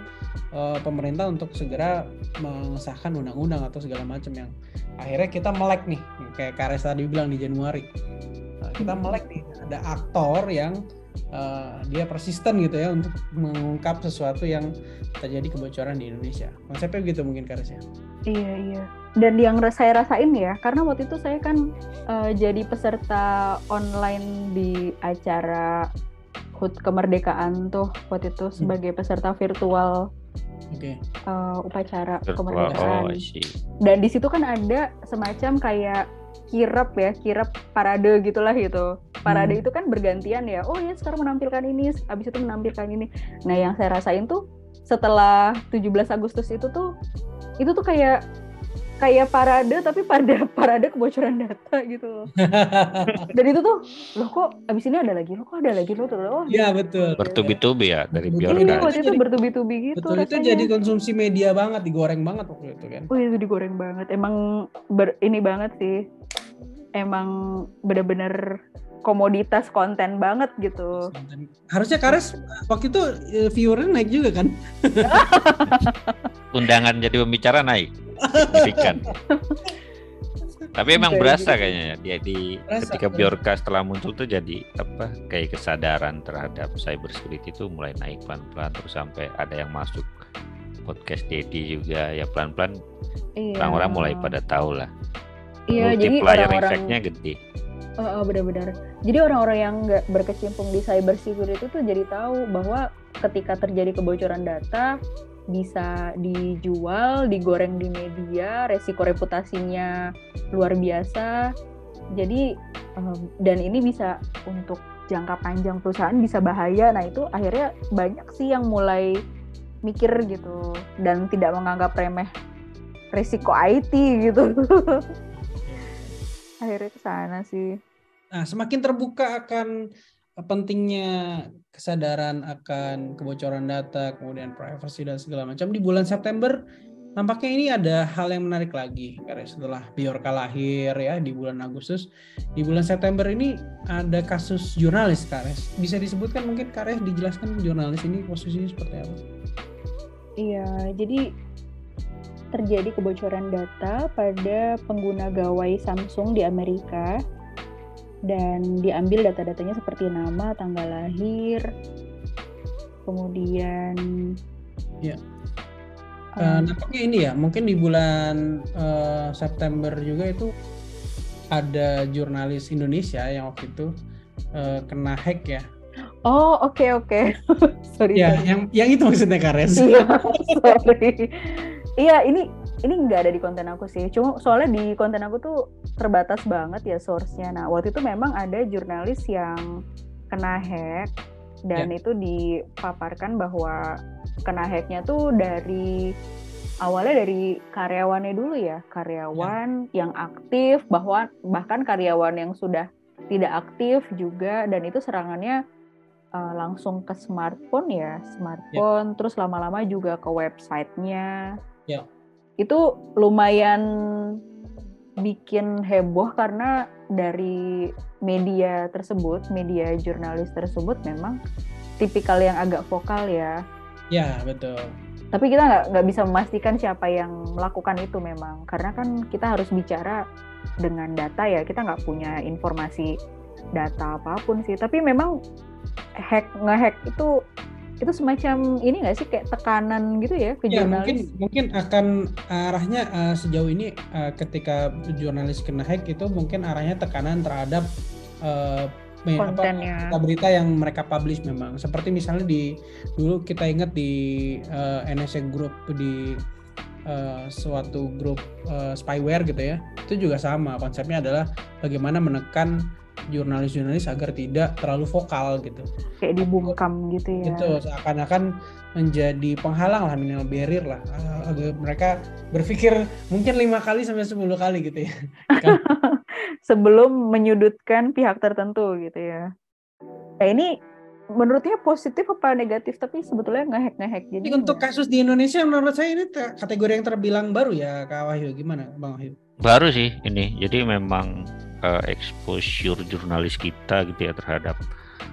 eh, pemerintah untuk segera mengesahkan undang-undang atau segala macam yang akhirnya kita melek nih kayak Kares tadi bilang di Januari Nah, kita melek nih ada aktor yang eh, dia persisten gitu ya untuk mengungkap sesuatu yang terjadi kebocoran di Indonesia konsepnya begitu mungkin Kares ya Iya iya. Dan yang saya rasain ya, karena waktu itu saya kan eh, jadi peserta online di acara HUT kemerdekaan tuh waktu itu sebagai peserta virtual oke eh, upacara Virtual. kemerdekaan. Oh. Dan di situ kan ada semacam kayak kirap ya, kirap parade gitulah gitu. Parade Hmm. itu kan bergantian ya. Oh ya sekarang menampilkan ini, habis itu menampilkan ini. Nah, yang saya rasain tuh setelah 17 Agustus itu tuh itu tuh kayak kayak parade tapi pada parade kebocoran data gitu loh. Dan itu tuh loh kok abis ini ada lagi, loh kok ada lagi loh tuh. Oh, ya betul Bertubi-tubi ya dari Betul. Iya, waktu itu Jadi- bertubi-tubi gitu betul itu rasanya. jadi konsumsi media banget digoreng banget waktu itu kan Oh itu digoreng banget. Emang ber, ini banget sih. Emang bener-bener komoditas konten banget gitu. harusnya Kares waktu itu eh, viewernya naik juga kan Undangan jadi pembicara naik. Signifikan. Tapi emang Kayak berasa gitu. kayaknya ya, dia di Berasa, ketika berasa. Bjorka setelah muncul tuh jadi apa kayak kesadaran terhadap cyber security itu mulai naik pelan-pelan terus sampai ada yang masuk podcast Dedi juga ya pelan-pelan Iya. orang-orang mulai pada tahu lah. Iya, jadi Multiplier orang-orang effect-nya gede. Oh, oh, benar-benar. Jadi orang-orang yang nggak berkecimpung di cyber security itu jadi tahu bahwa ketika terjadi kebocoran data bisa dijual, digoreng di media, resiko reputasinya luar biasa. Jadi dan ini bisa untuk jangka panjang perusahaan bisa bahaya. Nah, itu akhirnya banyak sih yang mulai mikir gitu dan tidak menganggap remeh resiko IT gitu. akhirnya ke sana sih. Nah, semakin terbuka akan pentingnya kesadaran akan kebocoran data, kemudian privacy dan segala macam di bulan September nampaknya ini ada hal yang menarik lagi karena setelah Biorka lahir ya di bulan Agustus di bulan September ini ada kasus jurnalis Kares bisa disebutkan mungkin Kares dijelaskan jurnalis ini posisinya seperti apa? Iya, jadi terjadi kebocoran data pada pengguna gawai Samsung di Amerika dan diambil data-datanya seperti nama, tanggal lahir, kemudian Ya. Uh, nampaknya ini ya, mungkin di bulan uh, September juga itu ada jurnalis Indonesia yang waktu itu uh, kena hack ya. Oh oke okay, oke, okay. sorry. Ya sorry. yang yang itu maksudnya Kares. Iya sorry. Iya ini ini nggak ada di konten aku sih. Cuma soalnya di konten aku tuh terbatas banget ya source-nya. Nah waktu itu memang ada jurnalis yang kena hack dan ya. itu dipaparkan bahwa kena hacknya tuh dari awalnya dari karyawannya dulu ya karyawan ya. yang aktif bahwa bahkan karyawan yang sudah tidak aktif juga dan itu serangannya uh, langsung ke smartphone ya smartphone ya. terus lama-lama juga ke websitenya ya. Itu lumayan bikin heboh karena dari media tersebut media jurnalis tersebut memang tipikal yang agak vokal ya Ya betul. Tapi kita nggak nggak bisa memastikan siapa yang melakukan itu memang karena kan kita harus bicara dengan data ya kita nggak punya informasi data apa pun sih. Tapi memang hack ngehack itu itu semacam ini nggak sih? Kayak tekanan gitu ya ke ya, jurnalis? Mungkin mungkin akan arahnya uh, sejauh ini uh, ketika jurnalis kena hack itu mungkin arahnya tekanan terhadap uh, kontennya apa, berita yang mereka publish memang. Seperti misalnya di dulu kita ingat di uh, eh, NSA Group di uh, suatu grup uh, spyware gitu ya. Itu juga sama konsepnya adalah bagaimana menekan jurnalis-jurnalis agar tidak terlalu vokal gitu. Kayak dibungkam gitu ya. Itu seakan-akan menjadi penghalang lah minimal barrier lah. Agar mereka berpikir mungkin lima kali sampai sepuluh kali gitu ya. Sebelum menyudutkan pihak tertentu gitu ya. Nah ini menurutnya positif apa negatif? Tapi sebetulnya ngehack ngehack jadi untuk kasus di Indonesia menurut saya ini kategori yang terbilang baru ya Kak Wahyu. Gimana Bang Wahyu baru sih ini jadi memang uh, exposure jurnalis kita gitu ya terhadap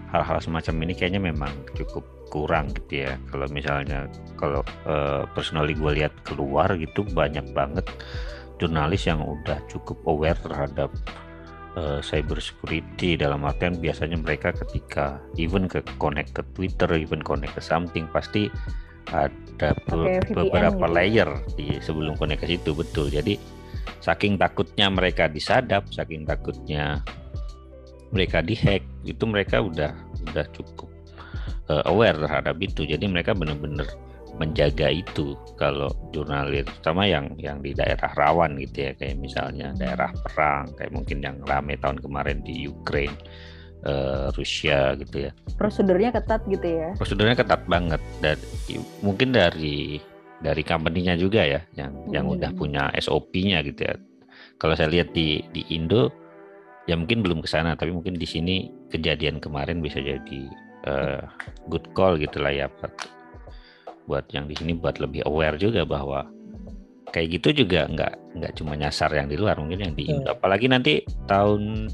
hal-hal semacam ini kayaknya memang cukup kurang gitu ya kalau misalnya kalau uh, personally gue lihat keluar gitu banyak banget jurnalis yang udah cukup aware terhadap uh, cyber security dalam artian biasanya mereka ketika even ke connect ke Twitter, even connect ke something pasti ada be beberapa gitu. layer di sebelum connect ke situ betul. Jadi saking takutnya mereka disadap, saking takutnya mereka dihack, itu mereka udah udah cukup uh, aware terhadap itu. Jadi mereka benar-benar menjaga itu kalau jurnalis sama yang yang di daerah rawan gitu ya kayak misalnya hmm. daerah perang kayak mungkin yang rame tahun kemarin di Ukraine uh, Rusia gitu ya prosedurnya ketat gitu ya prosedurnya ketat banget dan mungkin dari dari company-nya juga ya yang hmm. yang udah punya SOP-nya gitu ya kalau saya lihat di di Indo ya mungkin belum ke sana tapi mungkin di sini kejadian kemarin bisa jadi uh, good call gitu lah ya buat yang di sini buat lebih aware juga bahwa kayak gitu juga nggak nggak cuma nyasar yang di luar mungkin yang di Indo. Apalagi nanti tahun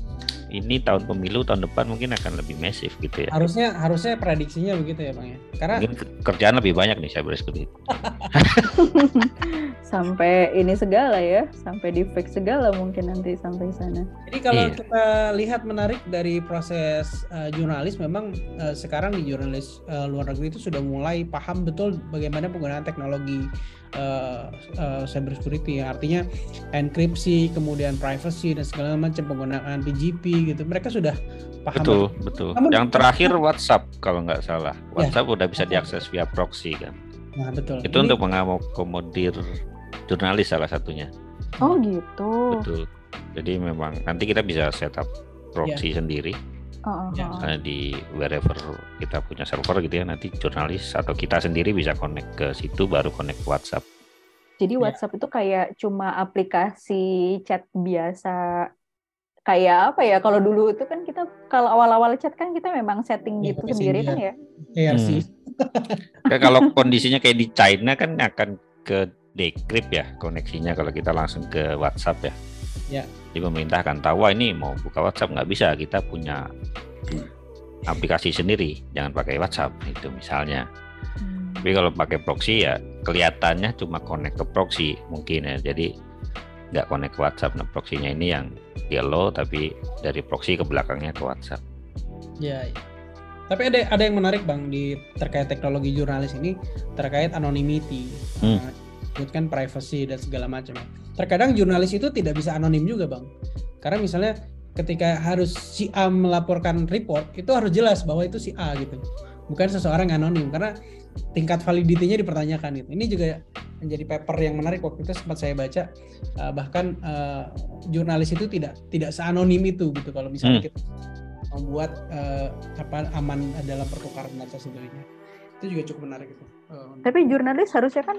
ini tahun pemilu tahun depan mungkin akan lebih masif gitu ya. Harusnya harusnya prediksinya begitu ya bang ya? Karena mungkin kerjaan lebih banyak nih saya seperti itu sampai ini segala ya sampai di fake segala mungkin nanti sampai sana. Jadi kalau iya. kita lihat menarik dari proses uh, jurnalis memang uh, sekarang di jurnalis uh, luar negeri itu sudah mulai paham betul bagaimana penggunaan teknologi uh, uh, cyber security yang artinya enkripsi kemudian privacy dan segala macam penggunaan PGP gitu. Mereka sudah paham betul betul, betul. Namun, yang terakhir WhatsApp kalau nggak salah. Ya. WhatsApp ya, udah bisa diakses via proxy kan? Nah betul. Itu Ini, untuk mengakomodir jurnalis salah satunya. Oh gitu. Betul. Jadi memang nanti kita bisa setup proxy ya. sendiri Oh, ya, misalnya di wherever kita punya server gitu ya nanti jurnalis atau kita sendiri bisa connect ke situ baru connect WhatsApp. Jadi ya. WhatsApp itu kayak cuma aplikasi chat biasa kayak apa ya kalau dulu itu kan kita kalau awal-awal chat kan kita memang setting ya, gitu sendiri kan ya. Iya hmm. sih. kalau kondisinya kayak di China kan akan ke decrypt ya koneksinya kalau kita langsung ke WhatsApp ya. Ya. Jadi pemerintah akan tahu wah ini mau buka WhatsApp nggak bisa kita punya aplikasi sendiri jangan pakai WhatsApp itu misalnya. Tapi kalau pakai proxy ya kelihatannya cuma connect ke proxy mungkin ya. Jadi nggak connect ke WhatsApp. Nah proxy-nya ini yang dia low tapi dari proxy ke belakangnya ke WhatsApp. Ya, ya. Tapi ada ada yang menarik bang di terkait teknologi jurnalis ini terkait anonymity, Hmm. uh, sebutkan privacy dan segala macam. Terkadang jurnalis itu tidak bisa anonim juga bang, karena misalnya ketika harus si A melaporkan report itu harus jelas bahwa itu si A gitu, bukan seseorang yang anonim karena tingkat validitinya dipertanyakan itu. Ini juga menjadi paper yang menarik waktu itu sempat saya baca uh, bahkan uh, jurnalis itu tidak tidak seanonim itu gitu kalau misalnya Hmm. kita membuat uh, apa aman dalam pertukaran data sebagainya itu juga cukup menarik itu. Uh, Tapi jurnalis harusnya kan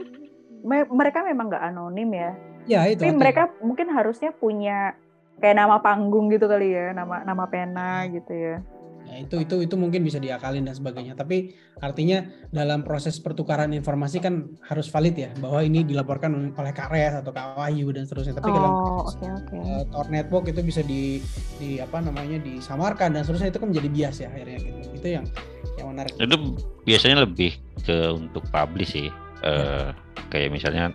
me- mereka memang nggak anonim ya. ya itu. Tapi artinya. mereka mungkin harusnya punya kayak nama panggung gitu kali ya, nama nama pena gitu ya. Ya, itu itu itu mungkin bisa diakalin dan sebagainya. Tapi artinya dalam proses pertukaran informasi kan harus valid ya bahwa ini dilaporkan oleh Kres atau Kak Wahyu dan seterusnya. Tapi kalau Oh, oke oke. uh, Tor Network itu bisa di di apa namanya disamarkan dan seterusnya itu kan menjadi bias ya akhirnya gitu. Itu yang yang menarik. Itu biasanya lebih ke untuk publish sih. Eh, kayak misalnya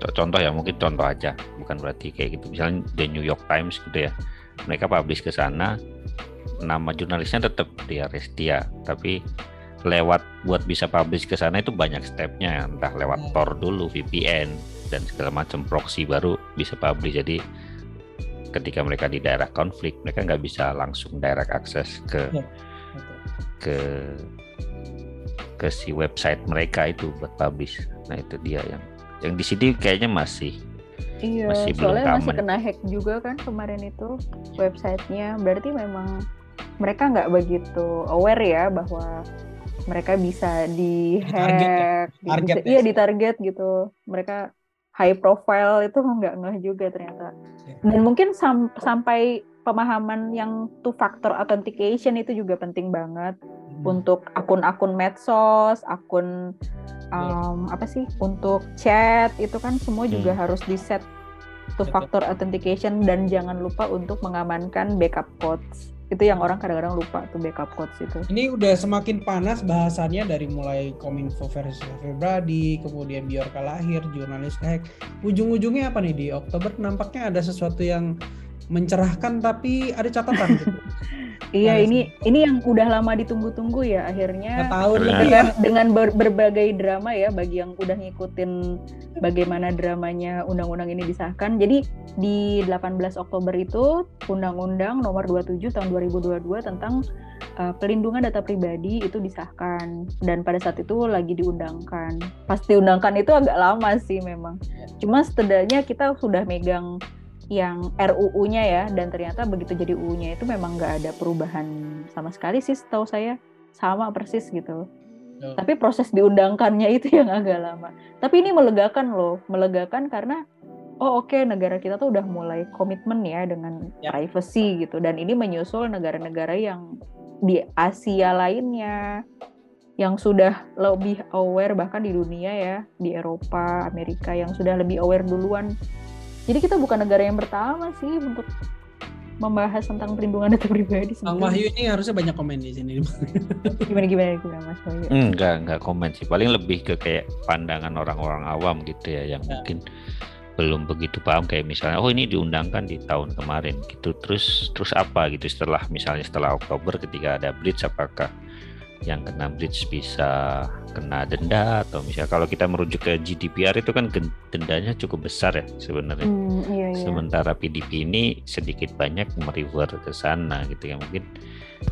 co- contoh ya mungkin contoh aja, bukan berarti kayak gitu. Misalnya The New York Times gitu ya. Mereka publish ke sana nama jurnalisnya tetap dia Restia, tapi lewat buat bisa publish ke sana itu banyak stepnya, entah lewat Hmm. Tor dulu, VPN dan segala macam proxy baru bisa publish. Jadi ketika mereka di daerah konflik, mereka nggak bisa langsung direct akses ke Betul. ke ke si website mereka itu buat publish. Nah itu dia yang yang di sini kayaknya masih Iya, masih belum soalnya masih kena hack juga kan kemarin itu websitenya. Berarti memang mereka nggak begitu aware ya bahwa mereka bisa di ya, hack, target bisa- ya. iya di target gitu. Mereka high profile itu nggak ngeh juga ternyata. Ya. Dan mungkin sam- sampai pemahaman yang two factor authentication itu juga penting banget Hmm. untuk akun-akun medsos, akun Iya. Um, apa sih untuk chat itu kan semua juga harus di set two Betul. factor authentication dan jangan lupa untuk mengamankan backup codes itu yang orang kadang-kadang lupa tuh backup codes itu. Ini udah semakin panas bahasannya dari mulai Kominfo versus Febradi, kemudian Biorka lahir, jurnalis hack. Ujung-ujungnya apa nih di? Oktober nampaknya ada sesuatu yang mencerahkan tapi ada catatan gitu. iya Nah, ini ini yang udah lama ditunggu-tunggu ya akhirnya tahun Nah. lebih ya. dengan, dengan ber- berbagai drama ya bagi yang udah ngikutin bagaimana dramanya undang-undang ini disahkan. Jadi di 18 Oktober itu Undang-Undang Nomor 27 Tahun 2022 tentang uh, pelindungan data pribadi itu disahkan dan pada saat itu lagi diundangkan. Pas diundangkan itu agak lama sih memang. Cuma setidaknya kita sudah megang yang RUU-nya ya dan ternyata begitu jadi UU-nya itu memang nggak ada perubahan sama sekali sih setahu saya sama persis gitu. Betul. Tapi proses diundangkannya itu yang agak lama. Tapi ini melegakan loh, melegakan karena oh oke negara kita tuh udah mulai komitmen ya dengan Ya. privacy gitu dan ini menyusul negara-negara yang di Asia lainnya yang sudah lebih aware bahkan di dunia ya di Eropa, Amerika yang sudah lebih aware duluan. Jadi kita bukan negara yang pertama sih untuk membahas tentang perlindungan data pribadi. Bang. Wahyu ini harusnya banyak komen di sini. Gimana gimana gimana Mas Wahyu? enggak enggak komen sih. Paling lebih ke kayak pandangan orang-orang awam gitu ya yang Ya. mungkin belum begitu paham kayak misalnya oh ini diundangkan di tahun kemarin gitu terus terus apa gitu setelah misalnya setelah Oktober ketika ada blitz apakah yang kena blitz bisa kena denda atau misalnya kalau kita merujuk ke GDPR itu kan dendanya cukup besar ya sebenarnya Hmm, iya iya. Sementara PDP ini sedikit banyak merefer ke sana gitu ya mungkin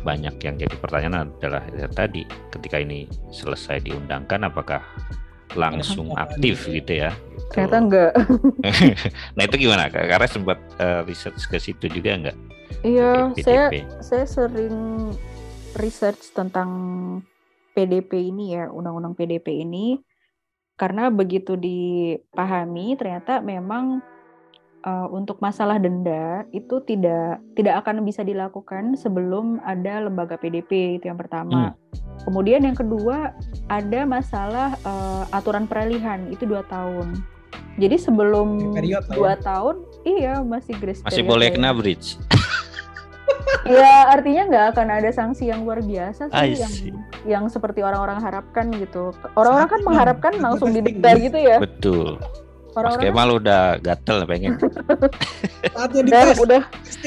banyak yang jadi pertanyaan adalah ya tadi ketika ini selesai diundangkan apakah langsung Apakah aktif gitu? ya? Gitu. Ternyata enggak. nah itu gimana? Karena sempat eh, research ke situ juga enggak? Iya, PDP? saya saya sering research tentang PDP ini ya, undang-undang PDP ini karena begitu dipahami ternyata memang uh, untuk masalah denda itu tidak tidak akan bisa dilakukan sebelum ada lembaga PDP itu yang pertama. Kemudian yang kedua ada masalah uh, aturan peralihan itu dua tahun. Jadi sebelum Period ya. dua tahun, iya masih grace Masih period boleh ya. kena bridge. ya artinya nggak akan ada sanksi yang luar biasa sih yang yang seperti orang-orang harapkan gitu. Orang-orang kan mengharapkan langsung dideklar gitu ya. Betul. Mas Orang-orang kan Kemal udah gatel pengen. Saatnya udah, dites. udah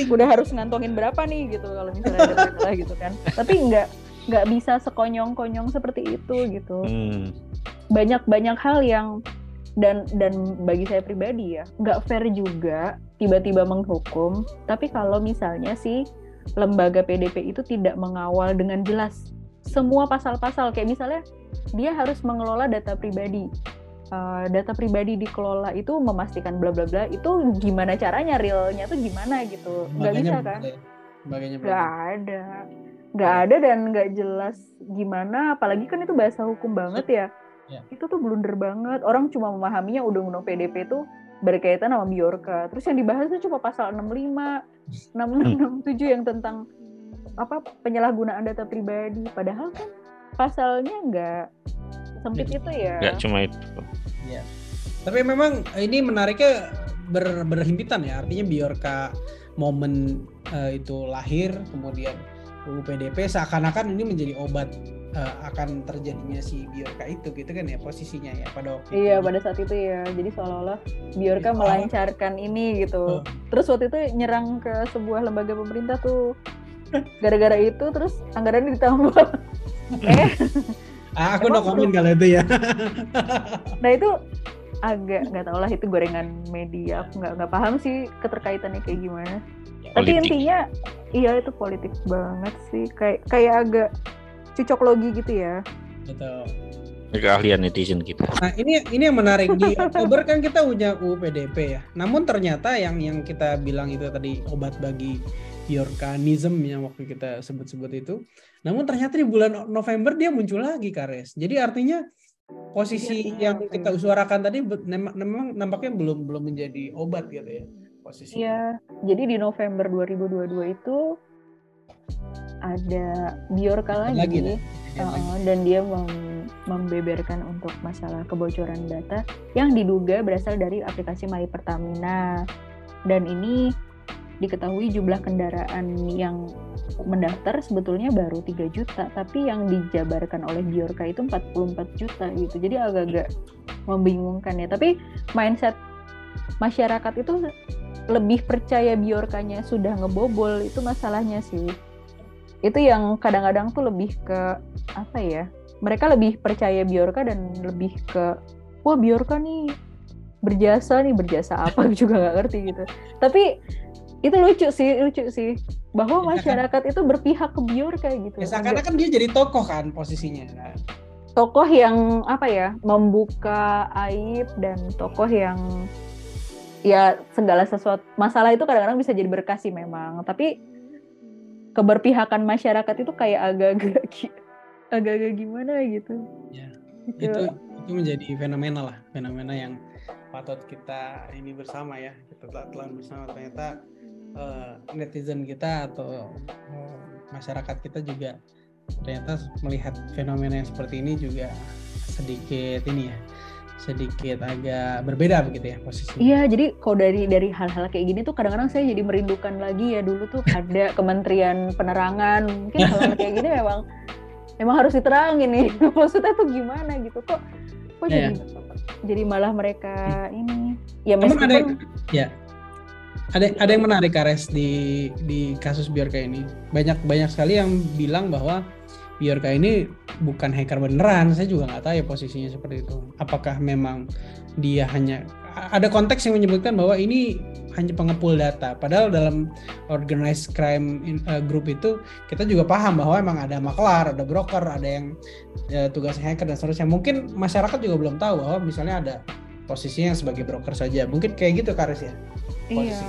udah harus ngantongin berapa nih gitu kalau misalnya ada masalah gitu kan. Tapi nggak nggak bisa sekonyong-konyong seperti itu gitu. Hmm. Banyak-banyak hal yang dan dan bagi saya pribadi ya nggak fair juga tiba-tiba menghukum. Tapi kalau misalnya si lembaga PDP itu tidak mengawal dengan jelas semua pasal-pasal kayak misalnya dia harus mengelola data pribadi. Uh, data pribadi dikelola itu memastikan bla bla bla itu gimana caranya realnya tuh gimana gitu nggak bisa kan nggak ada. ada nggak ada dan nggak jelas gimana apalagi kan itu bahasa hukum banget ya Ya. itu tuh blunder banget orang cuma memahaminya undang-undang PDP tuh berkaitan sama Biorka terus yang dibahas tuh cuma pasal 65 66 67 yang tentang apa penyalahgunaan data pribadi. Padahal kan pasalnya nggak sempit Jadi, itu ya. Nggak cuma itu. Tapi memang ini menariknya ber, berhimpitan ya. Artinya Biorka momen eh, itu lahir, kemudian UU PDP seakan-akan ini menjadi obat eh, akan terjadinya si Biorka itu gitu kan ya posisinya ya pada waktu Iya itu. pada saat itu ya jadi seolah-olah Biorka Iya. melancarkan ini gitu Oh. terus waktu itu nyerang ke sebuah lembaga pemerintah tuh gara-gara itu terus anggarannya ditambah eh Ah, aku no comment kalau itu ya. nah itu agak nggak tau lah itu gorengan media aku nggak nggak paham sih keterkaitannya kayak gimana tapi Politik. intinya iya itu politik banget sih kayak kayak agak cocok logi gitu ya Betul. Keahlian netizen kita. Nah ini ini yang menarik di Oktober kan kita punya UU PDP ya. Namun ternyata yang yang kita bilang itu tadi obat bagi Bjorkanism yang waktu kita sebut-sebut itu. Namun ternyata di bulan November dia muncul lagi Kares. Jadi artinya posisi Iya, yang kita suarakan tadi memang nampaknya belum belum menjadi obat gitu ya posisi. Iya, jadi di November 2022 itu ada Biorka lagi, Lagi nih. uh, dan dia mem- membeberkan untuk masalah kebocoran data yang diduga berasal dari aplikasi My Pertamina. Dan ini diketahui jumlah kendaraan yang mendaftar sebetulnya baru 3 juta, tapi yang dijabarkan oleh Biorka itu 44 juta gitu. Jadi agak-agak membingungkan ya. Tapi mindset masyarakat itu lebih percaya Biorkanya sudah ngebobol itu masalahnya sih. Itu yang kadang-kadang tuh lebih ke apa ya? Mereka lebih percaya Biorka dan lebih ke wah Biorka nih berjasa nih berjasa apa juga nggak ngerti gitu. Tapi itu lucu sih, lucu sih bahwa Ya, kan- masyarakat itu berpihak ke Biorka gitu. Ya, Agak- seakan-akan dia jadi tokoh kan posisinya. Tokoh yang apa ya membuka aib dan tokoh yang ya segala sesuatu masalah itu kadang-kadang bisa jadi berkah sih memang. Tapi keberpihakan masyarakat itu kayak agak-agak agak-agak gimana gitu. Ya, Gitu. itu itu menjadi fenomena lah fenomena yang patut kita ini bersama ya kita telah telan bersama. Ternyata eh, netizen kita atau eh, masyarakat kita juga ternyata melihat fenomena yang seperti ini juga sedikit ini ya sedikit agak berbeda begitu ya posisinya Iya, jadi kalau dari dari hal-hal kayak gini tuh kadang-kadang saya jadi merindukan lagi ya dulu tuh ada Kementerian Penerangan. Mungkin hal-hal kayak gini memang memang harus diterangin nih. Maksudnya tuh gimana gitu kok kok Iya. jadi jadi malah mereka ini ya Namun ada meskipun ya ada ada yang menarik Kares di di kasus Biorka ini banyak banyak sekali yang bilang bahwa Biorka ini bukan hacker beneran saya juga nggak tahu ya posisinya seperti itu apakah memang dia hanya ada konteks yang menyebutkan bahwa ini hanya pengepul data padahal dalam organized crime in- eh, group itu kita juga paham bahwa emang ada maklar ada broker ada yang eh, tugas hacker dan seterusnya mungkin masyarakat juga belum tahu bahwa misalnya ada posisinya sebagai broker saja mungkin kayak gitu Karis ya Iya. posisi.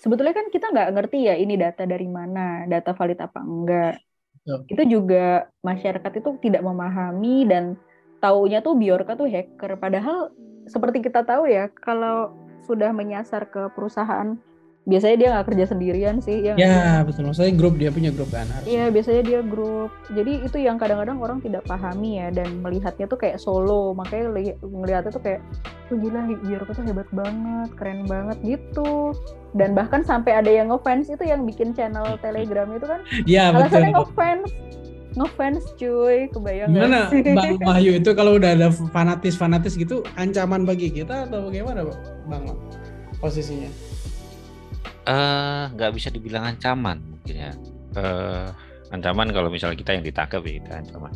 Sebetulnya kan kita nggak ngerti ya ini data dari mana, data valid apa enggak. Itu juga masyarakat itu tidak memahami dan taunya tuh Biorka tuh hacker. Padahal seperti kita tahu ya, kalau sudah menyasar ke perusahaan biasanya dia nggak kerja sendirian sih ya Ya betul. Maksudnya grup dia punya grup kan harus. Iya biasanya dia grup. Jadi itu yang kadang-kadang orang tidak pahami ya dan melihatnya tuh kayak solo. Makanya li- ngelihatnya tuh kayak, oh gila Bjorka tuh hebat banget, keren banget gitu. Dan bahkan sampai ada yang ngefans itu yang bikin channel Telegram itu kan Iya betul. alasannya ngefans, ngefans cuy, kebayang Gimana? Bang Wahyu itu kalau udah ada fanatis-fanatis gitu ancaman bagi kita atau bagaimana Bang posisinya? Eh, nggak bisa dibilang ancaman mungkin ya. Eh, ancaman kalau misalnya kita yang ditangkap ya kita ancaman.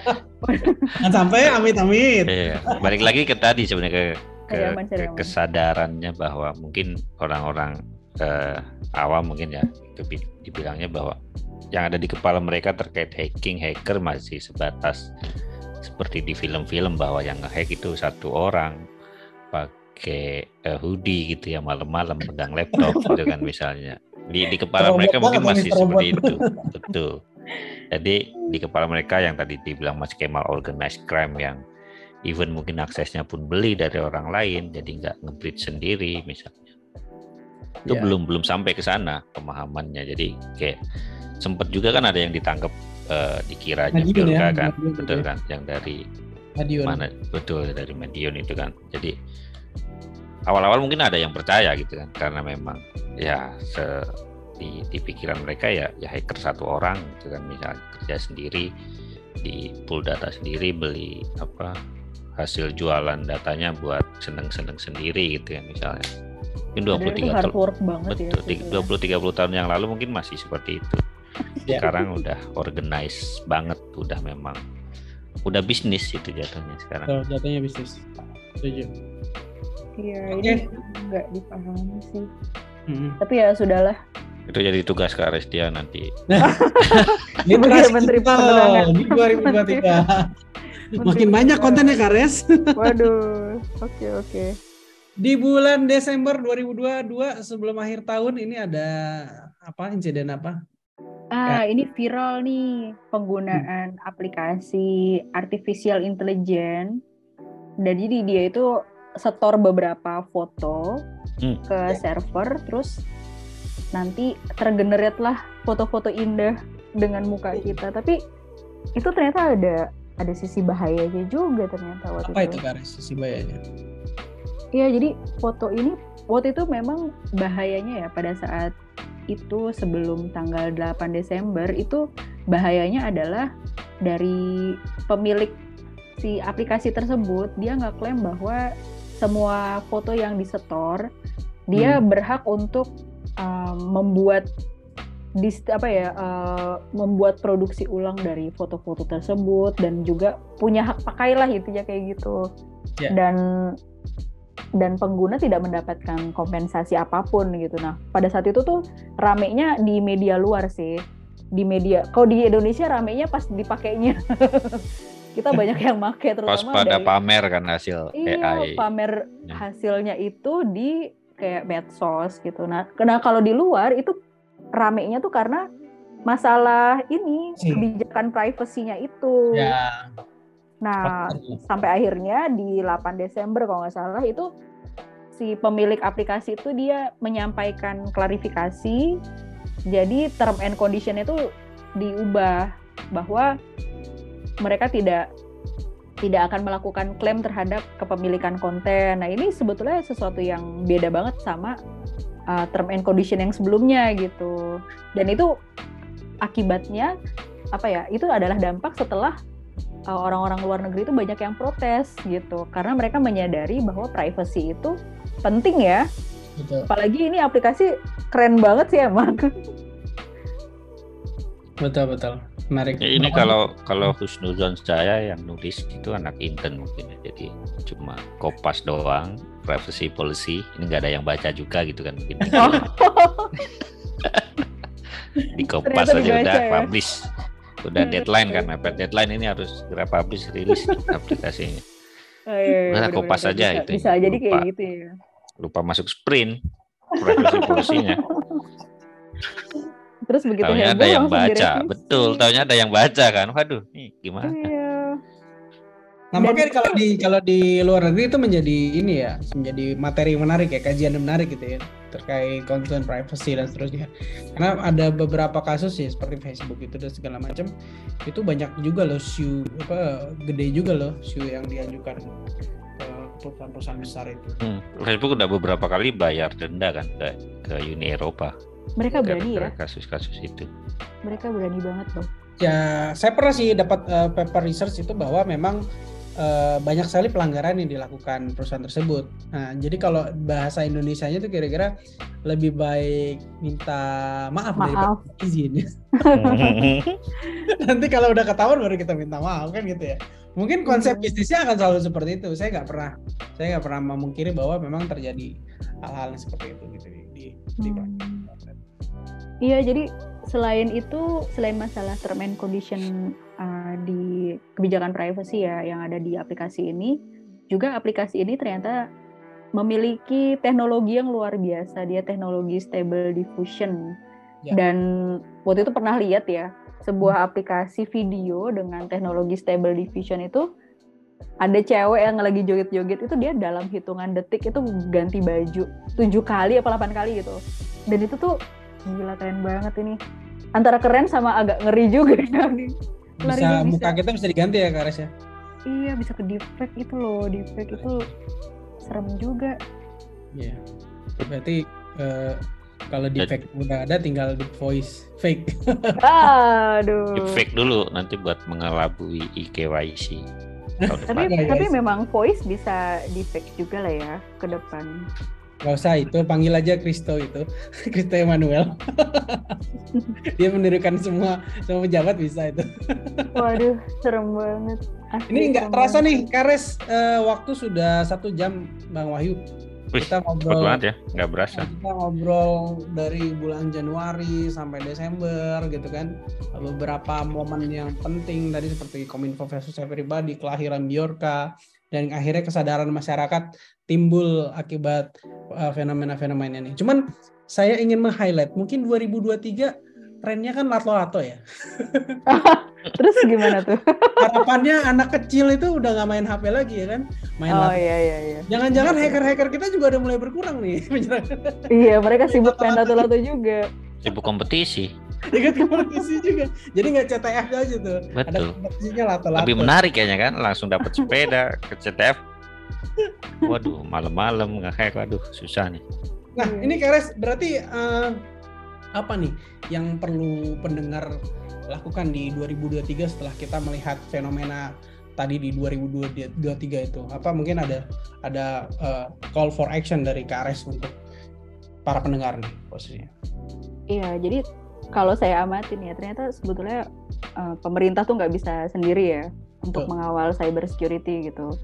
Kan sampai amit-amit. Iya, balik lagi ke tadi sebenarnya ke, ke, ke kesadarannya bahwa mungkin orang-orang eh, awam mungkin ya itu bi- dibilangnya bahwa yang ada di kepala mereka terkait hacking hacker masih sebatas seperti di film-film bahwa yang ngehack itu satu orang pakai eh, hoodie gitu ya malam-malam pegang laptop gitu kan misalnya di di kepala mereka mungkin masih seperti itu betul jadi di kepala mereka yang tadi dibilang Mas Kemal organized crime yang even mungkin aksesnya pun beli dari orang lain jadi nggak ngebreed sendiri misalnya itu Ya. belum belum sampai ke sana pemahamannya jadi kayak sempet juga kan ada yang ditangkap eh, dikiranya Madiun Biorka ya, kan Madiun betul gitu ya. kan yang dari Madiun. mana betul dari Medion itu kan jadi awal-awal mungkin ada yang percaya gitu kan karena memang ya se di, di pikiran mereka ya ya hacker satu orang gitu kan misalnya kerja sendiri di pool data sendiri beli apa hasil jualan datanya buat seneng-seneng sendiri gitu ya misalnya mungkin 23 hard tahun work banget ya. betul sebetulnya. 20 30 tahun yang lalu mungkin masih seperti itu Ya. sekarang udah organize banget udah memang udah bisnis itu jatuhnya sekarang jatuhnya bisnis. Setuju. Iya, Oke. ini nggak dipahami sih. Mm. Tapi ya sudahlah. itu jadi tugas Kak Restia nanti Ini Sebagai Menteri Penerangan. di 2023. Makin banyak kontennya Kares. Waduh. Oke oke. Di bulan Desember 2022 sebelum akhir tahun ini ada apa insiden apa? Ah, ini viral nih penggunaan aplikasi artificial intelligence. Jadi dia itu setor beberapa foto Hmm. ke server, terus nanti tergenerate lah foto-foto indah dengan muka kita. Tapi itu ternyata ada ada sisi bahayanya juga ternyata waktu Apa itu Kares sisi bahayanya? Iya, jadi foto ini waktu itu memang bahayanya ya pada saat itu sebelum tanggal 8 Desember itu bahayanya adalah dari pemilik si aplikasi tersebut dia nggak klaim bahwa semua foto yang disetor dia berhak untuk um, membuat dis apa ya uh, membuat produksi ulang dari foto-foto tersebut dan juga punya hak pakai lah intinya kayak gitu. Ya. dan dan pengguna tidak mendapatkan kompensasi apa pun gitu. Nah pada saat itu tuh ramenya di media luar sih. Di media kalau di Indonesia ramenya pas dipakainya kita banyak yang make pas terutama pada dari pamer kan hasil iya AI pamer Ya. hasilnya itu di kayak medsos gitu nah karena kalau di luar itu ramenya tuh karena masalah ini Hmm. kebijakan privasinya itu Ya. nah sampai akhirnya di 8 Desember kalau nggak salah itu si pemilik aplikasi itu dia menyampaikan klarifikasi jadi term and condition itu diubah bahwa mereka tidak tidak akan melakukan klaim terhadap kepemilikan konten. Nah ini sebetulnya sesuatu yang beda banget sama uh, term and condition yang sebelumnya gitu. Dan itu akibatnya apa ya? Itu adalah dampak setelah uh, orang-orang luar negeri itu banyak yang protes gitu karena mereka menyadari bahwa privacy itu penting ya Betul. apalagi ini aplikasi keren banget sih emang Betul betul. Menarik. Ya, ini kalau kalau Husnuzon saya yang nulis itu anak intern mungkin ya. jadi cuma kopas doang privacy policy ini nggak ada yang baca juga gitu kan mungkin di kopas aja udah ya. publish udah deadline kan mepet deadline ini harus segera publish rilis aplikasinya Oh, iya, iya, Nah, kopas aja bisa, itu. bisa jadi kayak Lupa. gitu ya lupa masuk sprint privacy policy-nya terus begitu Taunya heboh ada yang baca, direvisi. betul. Taunya ada yang baca kan. Waduh, nih gimana? iya Nampaknya kalau di kalau di luar negeri itu menjadi ini ya, menjadi materi menarik ya, kajian yang menarik gitu ya terkait konten privacy dan seterusnya. Karena ada beberapa kasus ya seperti Facebook itu dan segala macam itu banyak juga loh shoe apa gede juga loh shoe yang diajukan ke perusahaan-perusahaan besar itu. Hmm. Facebook udah beberapa kali bayar denda kan ke, ke Uni Eropa. Mereka berani ya. Kasus-kasus itu. Mereka berani banget loh. Ya, saya pernah sih dapat uh, paper research itu bahwa memang uh, banyak sekali pelanggaran yang dilakukan perusahaan tersebut. Nah, jadi kalau bahasa Indonesia-nya itu kira-kira lebih baik minta maaf, maaf. daripada izin. Nanti kalau udah ketahuan baru kita minta maaf kan gitu ya. Mungkin konsep hmm. bisnisnya akan selalu seperti itu. Saya nggak pernah, saya nggak pernah memungkiri bahwa memang terjadi hal-hal seperti itu gitu di, di, hmm. Iya, jadi selain itu, selain masalah term and condition uh, di kebijakan privacy ya yang ada di aplikasi ini, juga aplikasi ini ternyata memiliki teknologi yang luar biasa. Dia teknologi stable diffusion. Ya. Dan waktu itu pernah lihat ya, sebuah hmm. aplikasi video dengan teknologi stable diffusion itu ada cewek yang lagi joget-joget itu dia dalam hitungan detik itu ganti baju tujuh kali apa delapan kali gitu. Dan itu tuh gila keren banget ini. Antara keren sama agak ngeri juga. Ya bisa muka kita bisa diganti ya Kak Res ya? Iya bisa ke defect itu loh. Defect itu serem juga. Iya. Yeah. berarti uh, kalau defect udah ada tinggal di voice fake. Aduh defect dulu nanti buat mengelabui IKYC tapi tapi memang voice bisa defect juga lah ya ke depan Gak usah itu, panggil aja Kristo itu, Kristo Emmanuel. Dia menirukan semua semua pejabat bisa itu. Waduh, serem banget. Asli Ini nggak terasa banget. nih, Kares uh, waktu sudah satu jam, Bang Wahyu. Wih, kita ngobrol banget ya, nggak berasa. Kita ngobrol dari bulan Januari sampai Desember gitu kan. Beberapa momen yang penting tadi seperti Kominfo versus pribadi, kelahiran Biorka, dan akhirnya kesadaran masyarakat timbul akibat uh, fenomena-fenomena ini. Cuman saya ingin meng-highlight mungkin 2023 trennya kan lato-lato ya. Terus gimana tuh? Harapannya anak kecil itu udah nggak main HP lagi ya kan? Main oh iya iya iya. Jangan-jangan hacker-hacker kita juga udah mulai berkurang nih. iya, mereka sibuk main lato-lato juga. Sibuk kompetisi. Ikut kompetisi juga. Jadi nggak CTF aja tuh. Betul. Ada kompetisinya lato-lato. Lebih menarik kayaknya kan, langsung dapat sepeda ke CTF Waduh, malam-malam nggak kayak waduh susah nih. Nah, ini Keres berarti uh, apa nih yang perlu pendengar lakukan di 2023 setelah kita melihat fenomena tadi di 2023 itu? Apa mungkin ada ada uh, call for action dari KRS untuk para pendengar nih posisinya? Iya, jadi kalau saya amatin ya ternyata sebetulnya uh, pemerintah tuh nggak bisa sendiri ya untuk mengawal cyber security gitu.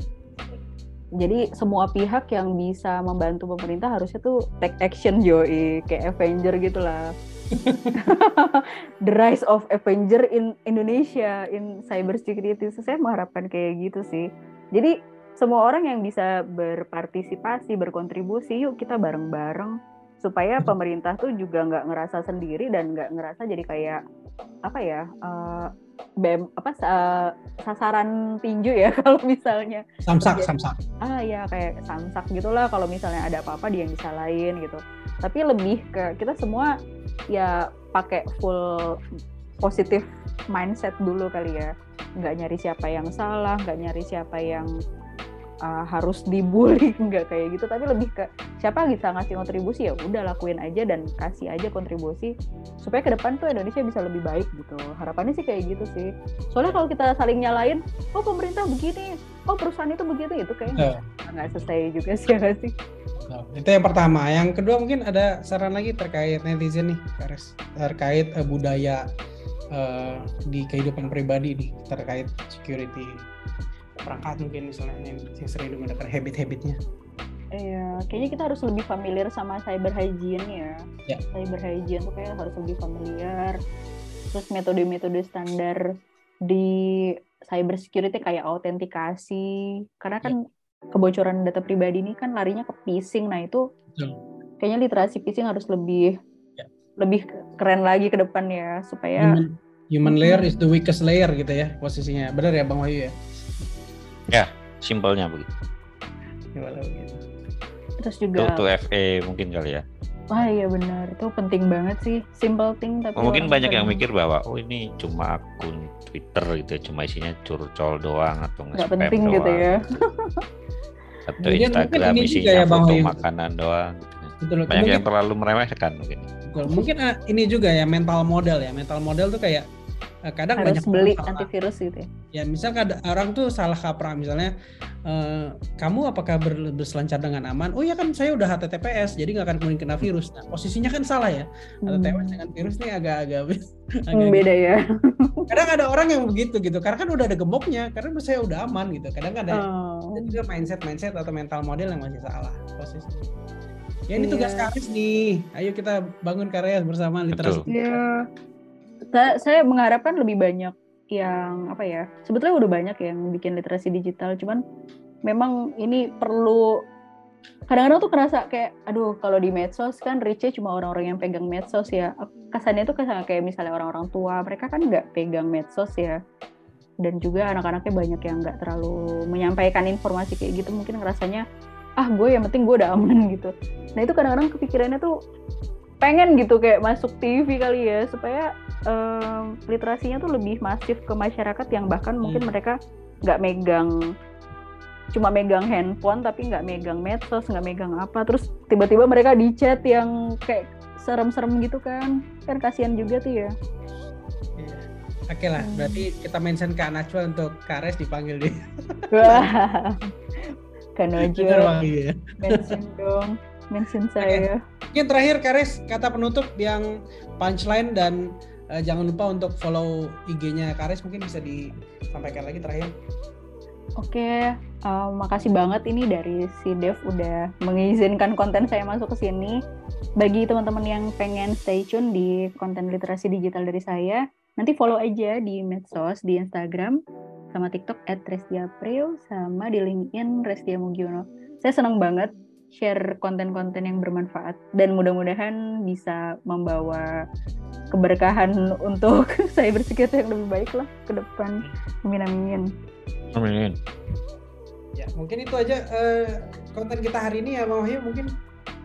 Jadi semua pihak yang bisa membantu pemerintah harusnya tuh take action Joey kayak Avenger gitulah the rise of Avenger in Indonesia in cyber security. Saya mengharapkan kayak gitu sih. Jadi semua orang yang bisa berpartisipasi berkontribusi yuk kita bareng-bareng supaya pemerintah tuh juga nggak ngerasa sendiri dan nggak ngerasa jadi kayak apa ya uh, bem apa uh, sasaran tinju ya kalau misalnya. Samsak samsak. ah ya kayak samsak gitulah kalau misalnya ada apa-apa dia yang disalahin gitu. Tapi lebih ke kita semua ya pakai full positif mindset dulu kali ya. Nggak nyari siapa yang salah nggak nyari siapa yang uh, harus dibully nggak kayak gitu tapi lebih ke siapa bisa ngasih kontribusi ya udah lakuin aja dan kasih aja kontribusi supaya ke depan tuh Indonesia bisa lebih baik gitu harapannya sih kayak gitu sih soalnya kalau kita saling nyalain oh pemerintah begini oh perusahaan itu begitu itu kayaknya yeah. nggak selesai juga sih ya sih Nah, itu yang pertama. Yang kedua mungkin ada saran lagi terkait netizen nih. Terkait uh, budaya uh, di kehidupan pribadi nih, terkait security perangkat mungkin misalnya yang, yang sering digunakan habit-habitnya. Iya, kayaknya kita harus lebih familiar sama cyber hygiene ya. ya. Cyber hygiene tuh kayak harus lebih familiar. Terus metode-metode standar di cyber security kayak autentikasi. Karena kan ya. kebocoran data pribadi ini kan larinya ke phishing. Nah itu Betul. kayaknya literasi phishing harus lebih ya. lebih keren lagi ke depan ya supaya human, human layer is the weakest layer gitu ya posisinya. Benar ya Bang Wahyu ya? Simpelnya begitu. Gimana begitu? Terus Tuh, juga tuh FE mungkin kali ya. Wah iya benar, itu penting banget sih, simple thing tapi Mungkin orang banyak yang mikir bahwa oh ini cuma akun Twitter gitu, ya, cuma isinya curcol doang atau nggak penting gitu doang, ya. Atau Kemudian mungkin Instagram isinya ya, Bang foto Wayu. makanan doang. Gitu. Betul. Banyak Mungkin, yang terlalu meremehkan mungkin. betul. Mungkin ah, ini juga ya mental model ya. Mental model tuh kayak kadang Harus banyak beli orang salah- antivirus gitu ya. ya misal orang tuh salah kaprah misalnya eh, kamu apakah ber- berselancar dengan aman oh ya kan saya udah HTTPS jadi nggak akan mungkin kena virus nah posisinya kan salah ya HTTPS dengan virus nih agak-agak Hmm, agak beda ya. kadang ada orang yang begitu gitu karena kan udah ada gemboknya karena saya udah aman gitu kadang ada Oh. ada juga mindset mindset atau mental model yang masih salah posisi ya ini Iya. tugas Karis nih ayo kita bangun karya bersama literasi Betul. Iya. Saya mengharapkan lebih banyak yang apa ya? Sebetulnya udah banyak yang bikin literasi digital, cuman memang ini perlu kadang-kadang tuh kerasa kayak aduh kalau di medsos kan reach cuma orang-orang yang pegang medsos ya kesannya tuh kesan kayak misalnya orang-orang tua mereka kan nggak pegang medsos ya dan juga anak-anaknya banyak yang nggak terlalu menyampaikan informasi kayak gitu mungkin rasanya ah gue yang penting gue udah aman gitu nah itu kadang-kadang kepikirannya tuh pengen gitu kayak masuk TV kali ya supaya em, literasinya tuh lebih masif ke masyarakat yang bahkan mungkin Hmm. mereka nggak megang cuma megang handphone tapi nggak megang medsos nggak megang apa terus tiba-tiba mereka di chat yang kayak serem-serem gitu kan kan kasihan juga tuh ya Iya. Oke lah, Hmm. berarti kita mention Kak Najwa untuk Kares dipanggil di wah aja Bang, iya. mention dong mention saya Mungkin terakhir Kares kata penutup yang punchline dan eh, jangan lupa untuk follow IG-nya Kares mungkin bisa disampaikan lagi terakhir. Oke, eh, makasih banget ini dari si Dev udah mengizinkan konten saya masuk ke sini. Bagi teman-teman yang pengen stay tune di konten literasi digital dari saya, nanti follow aja di medsos, di Instagram, sama TikTok at @restiapril, sama di LinkedIn Restia Mugiono. Saya senang banget share konten-konten yang bermanfaat dan mudah-mudahan bisa membawa keberkahan untuk cyber security yang lebih baik lah ke depan. Amin amin. Amin. Ya, mungkin itu aja eh, konten kita hari ini ya Bang Wahyu mungkin.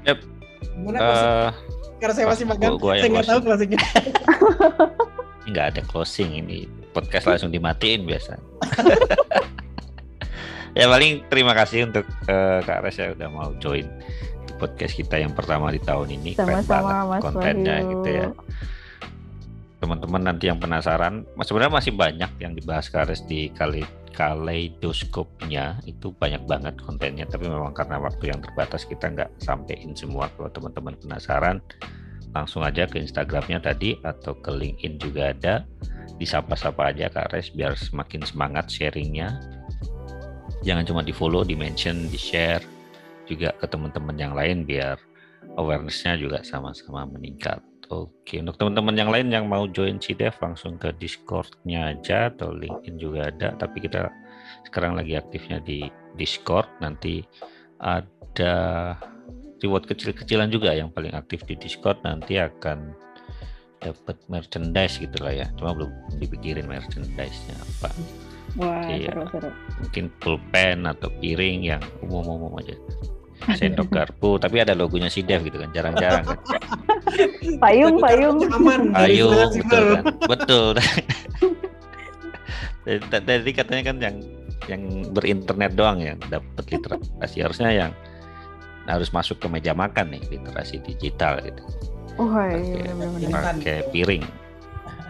Yep. Gimana? Eh, Karena saya masih gua- makan, gua yang saya nggak tahu closingnya. nggak ada closing ini podcast langsung dimatiin biasa. ya paling terima kasih untuk eh, Kak Res ya udah mau join podcast kita yang pertama di tahun ini. Keren Sama-sama banget Mas kontennya Wahyu. gitu ya. Teman-teman nanti yang penasaran, sebenarnya masih banyak yang dibahas Kak Res di kali kaleidoskopnya itu banyak banget kontennya tapi memang karena waktu yang terbatas kita nggak sampein semua kalau teman-teman penasaran langsung aja ke Instagramnya tadi atau ke LinkedIn juga ada disapa-sapa aja Kak Res biar semakin semangat sharingnya jangan cuma di follow, di mention, di share juga ke teman-teman yang lain biar awarenessnya juga sama-sama meningkat Oke, untuk teman-teman yang lain yang mau join CDEV langsung ke Discord-nya aja atau LinkedIn juga ada, tapi kita sekarang lagi aktifnya di Discord. Nanti ada reward kecil-kecilan juga yang paling aktif di Discord nanti akan dapat merchandise gitu lah ya. Cuma belum dipikirin merchandise-nya apa. Wah, Iya. seru-seru. Mungkin pulpen atau piring yang umum-umum aja. Sendok garpu, tapi ada logonya CDEV gitu kan, jarang-jarang kan. Payung, payung. Dari Ayo, sinyal betul kan? Betul. Dari tadi katanya kan yang yang berinternet doang yang dapat literasi harusnya yang harus masuk ke meja makan nih literasi digital gitu. Pakai- iya. Pakai piring,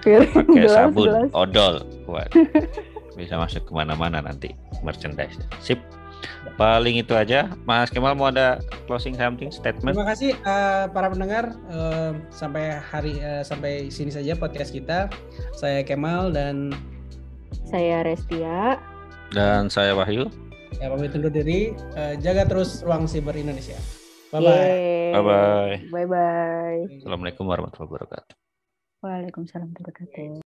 Piring, pakai gelas, sabun, gelas. odol, Waduh. bisa masuk ke mana-mana nanti merchandise. Sip. Paling itu aja. Mas Kemal mau ada closing something statement? Terima kasih eh, para pendengar Eh, sampai hari eh, sampai sini saja podcast kita. Saya Kemal dan Saya Restia. Dan saya Wahyu. ya pamit undur diri. Eh, jaga terus ruang siber Indonesia. Bye bye. Yeay. Bye bye. Bye bye. Assalamualaikum warahmatullahi wabarakatuh. Waalaikumsalam warahmatullahi wabarakatuh.